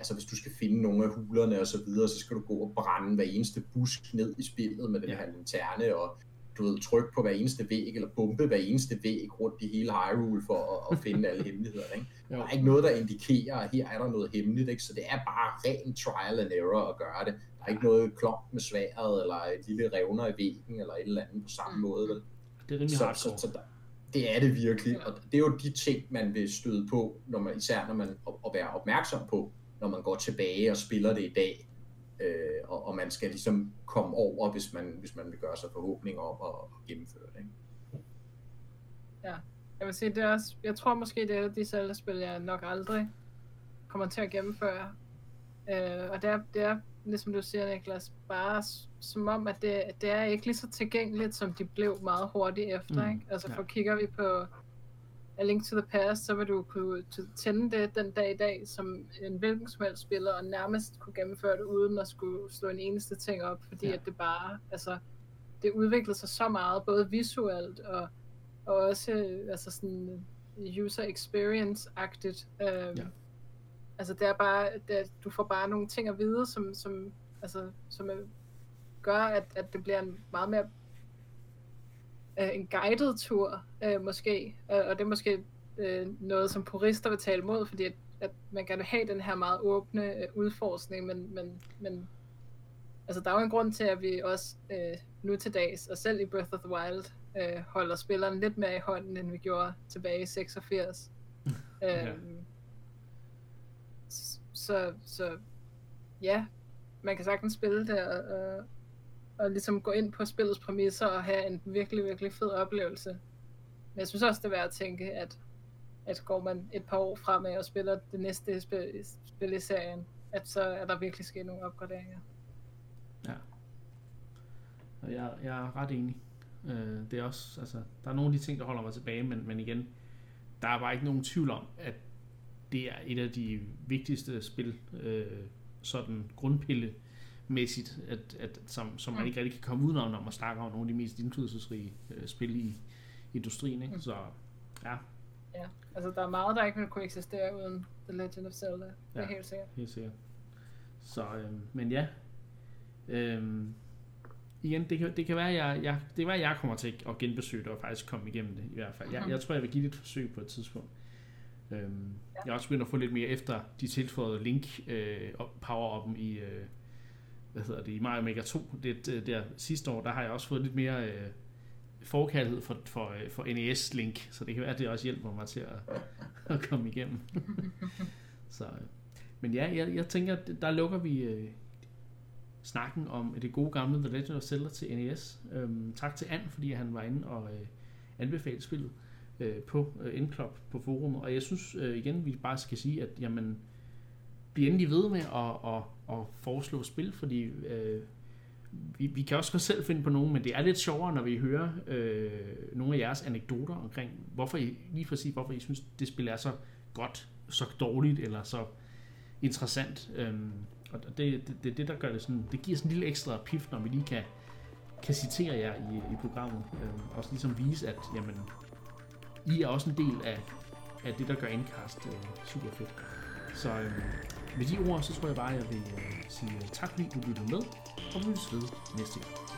altså hvis du skal finde nogle af hulerne og så videre, så skal du gå og brænde hver eneste busk ned i spillet med den her lanterne, og du ved, trykke på hver eneste væg, eller bombe hver eneste væg rundt i hele Hyrule for at, at finde alle hemmeligheder. Ikke? Der er ikke noget, der indikerer, at her er der noget hemmeligt, ikke? så det er bare ren trial and error at gøre det. Der er ikke noget klomp med sværet, eller et lille revner i væggen, eller et eller andet på samme mm. måde. Vel? Det er rimelig så, så, så der, det er det virkelig, og det er jo de ting, man vil støde på, når man, især når man at være opmærksom på, når man går tilbage og spiller det i dag, øh, og, og man skal ligesom komme over, hvis man, hvis man vil gøre sig forhåbninger om at, at gennemføre det. Ikke? Ja, jeg vil sige, det er også, jeg tror måske, det er de Zelda-spil, jeg nok aldrig kommer til at gennemføre. Øh, og det er, det er, ligesom du siger, Niklas, bare som om, at det, det er ikke lige så tilgængeligt, som de blev meget hurtigt efter. Mm. Ikke? Altså, for ja. kigger vi på A Link to the Past, så vil du kunne tænde det den dag i dag, som en hvilken som helst spiller, og nærmest kunne gennemføre det, uden at skulle slå en eneste ting op, fordi ja. at det bare, altså, det udviklede sig så meget, både visuelt og, og også altså sådan user experience-agtigt. Øhm, ja. Altså det er bare, det, du får bare nogle ting at vide, som, som, altså, som gør, at, at det bliver en meget mere øh, en guided tur, øh, måske. Øh, og det er måske øh, noget, som purister vil tale imod, fordi at, at man gerne vil have den her meget åbne øh, udforskning, men, men, men altså, der er jo en grund til, at vi også øh, nu til dags, og selv i Breath of the Wild, øh, holder spilleren lidt mere i hånden, end vi gjorde tilbage i 86. ja. øhm, så, så ja, man kan sagtens spille det og, og, og ligesom gå ind på spillets præmisser og have en virkelig, virkelig fed oplevelse. Men jeg synes også, det er værd at tænke, at, at går man et par år fremad og spiller det næste spil, spil i serien, at så er der virkelig sket nogle opgraderinger. Ja. Og jeg, jeg er ret enig. Øh, det er også, altså, der er nogle af de ting, der holder mig tilbage, men, men igen, der er bare ikke nogen tvivl om, at det er et af de vigtigste spil, øh, sådan grundpille mæssigt, at, at, som, som man mm. ikke rigtig kan komme udenom, når man snakker om nogle af de mest indflydelsesrige øh, spil i industrien. Ikke? Mm. Så ja. Ja, altså der er meget, der ikke vil kunne eksistere uden The Legend of Zelda. Det ja, er helt sikkert. helt sikkert. Så, øh, men ja. Øh, igen, det kan, det kan være, jeg, jeg, det kan være, at jeg kommer til at genbesøge det og faktisk komme igennem det i hvert fald. Jeg, mm-hmm. jeg tror, jeg vil give det et forsøg på et tidspunkt. Øhm, ja. Jeg er også begyndt at få lidt mere efter de tilføjede link øh, power up'en i, øh, hvad hedder det, i Mario Maker 2. Det, det, der sidste år, der har jeg også fået lidt mere øh, forkærlighed for, for, øh, for NES Link, så det kan være, at det også hjælper mig til at, at komme igennem. så, øh. Men ja, jeg, jeg tænker, der lukker vi øh, snakken om det gode gamle The Legend of Zelda til NES. Øhm, tak til And, fordi han var inde og øh, anbefalede spillet øh, på øh, Endclub på forum. Og jeg synes øh, igen, vi bare skal sige, at jamen, bliv endelig ved med at, at, at foreslå spil, fordi øh, vi, vi kan også godt selv finde på nogen, men det er lidt sjovere, når vi hører øh, nogle af jeres anekdoter omkring, hvorfor I, lige præcis hvorfor I synes, det spil er så godt, så dårligt, eller så interessant. Øh, og det, det, det, det, der gør det sådan, det giver sådan en lille ekstra pif, når vi lige kan, kan citere jer i, i programmet. Øh, også ligesom vise, at jamen, i er også en del af, af det, der gør Endcast øh, super fedt. Så øh, med de ord, så tror jeg bare, at jeg vil øh, sige øh, tak, fordi du lyttede med, og vi ses ved næste gang.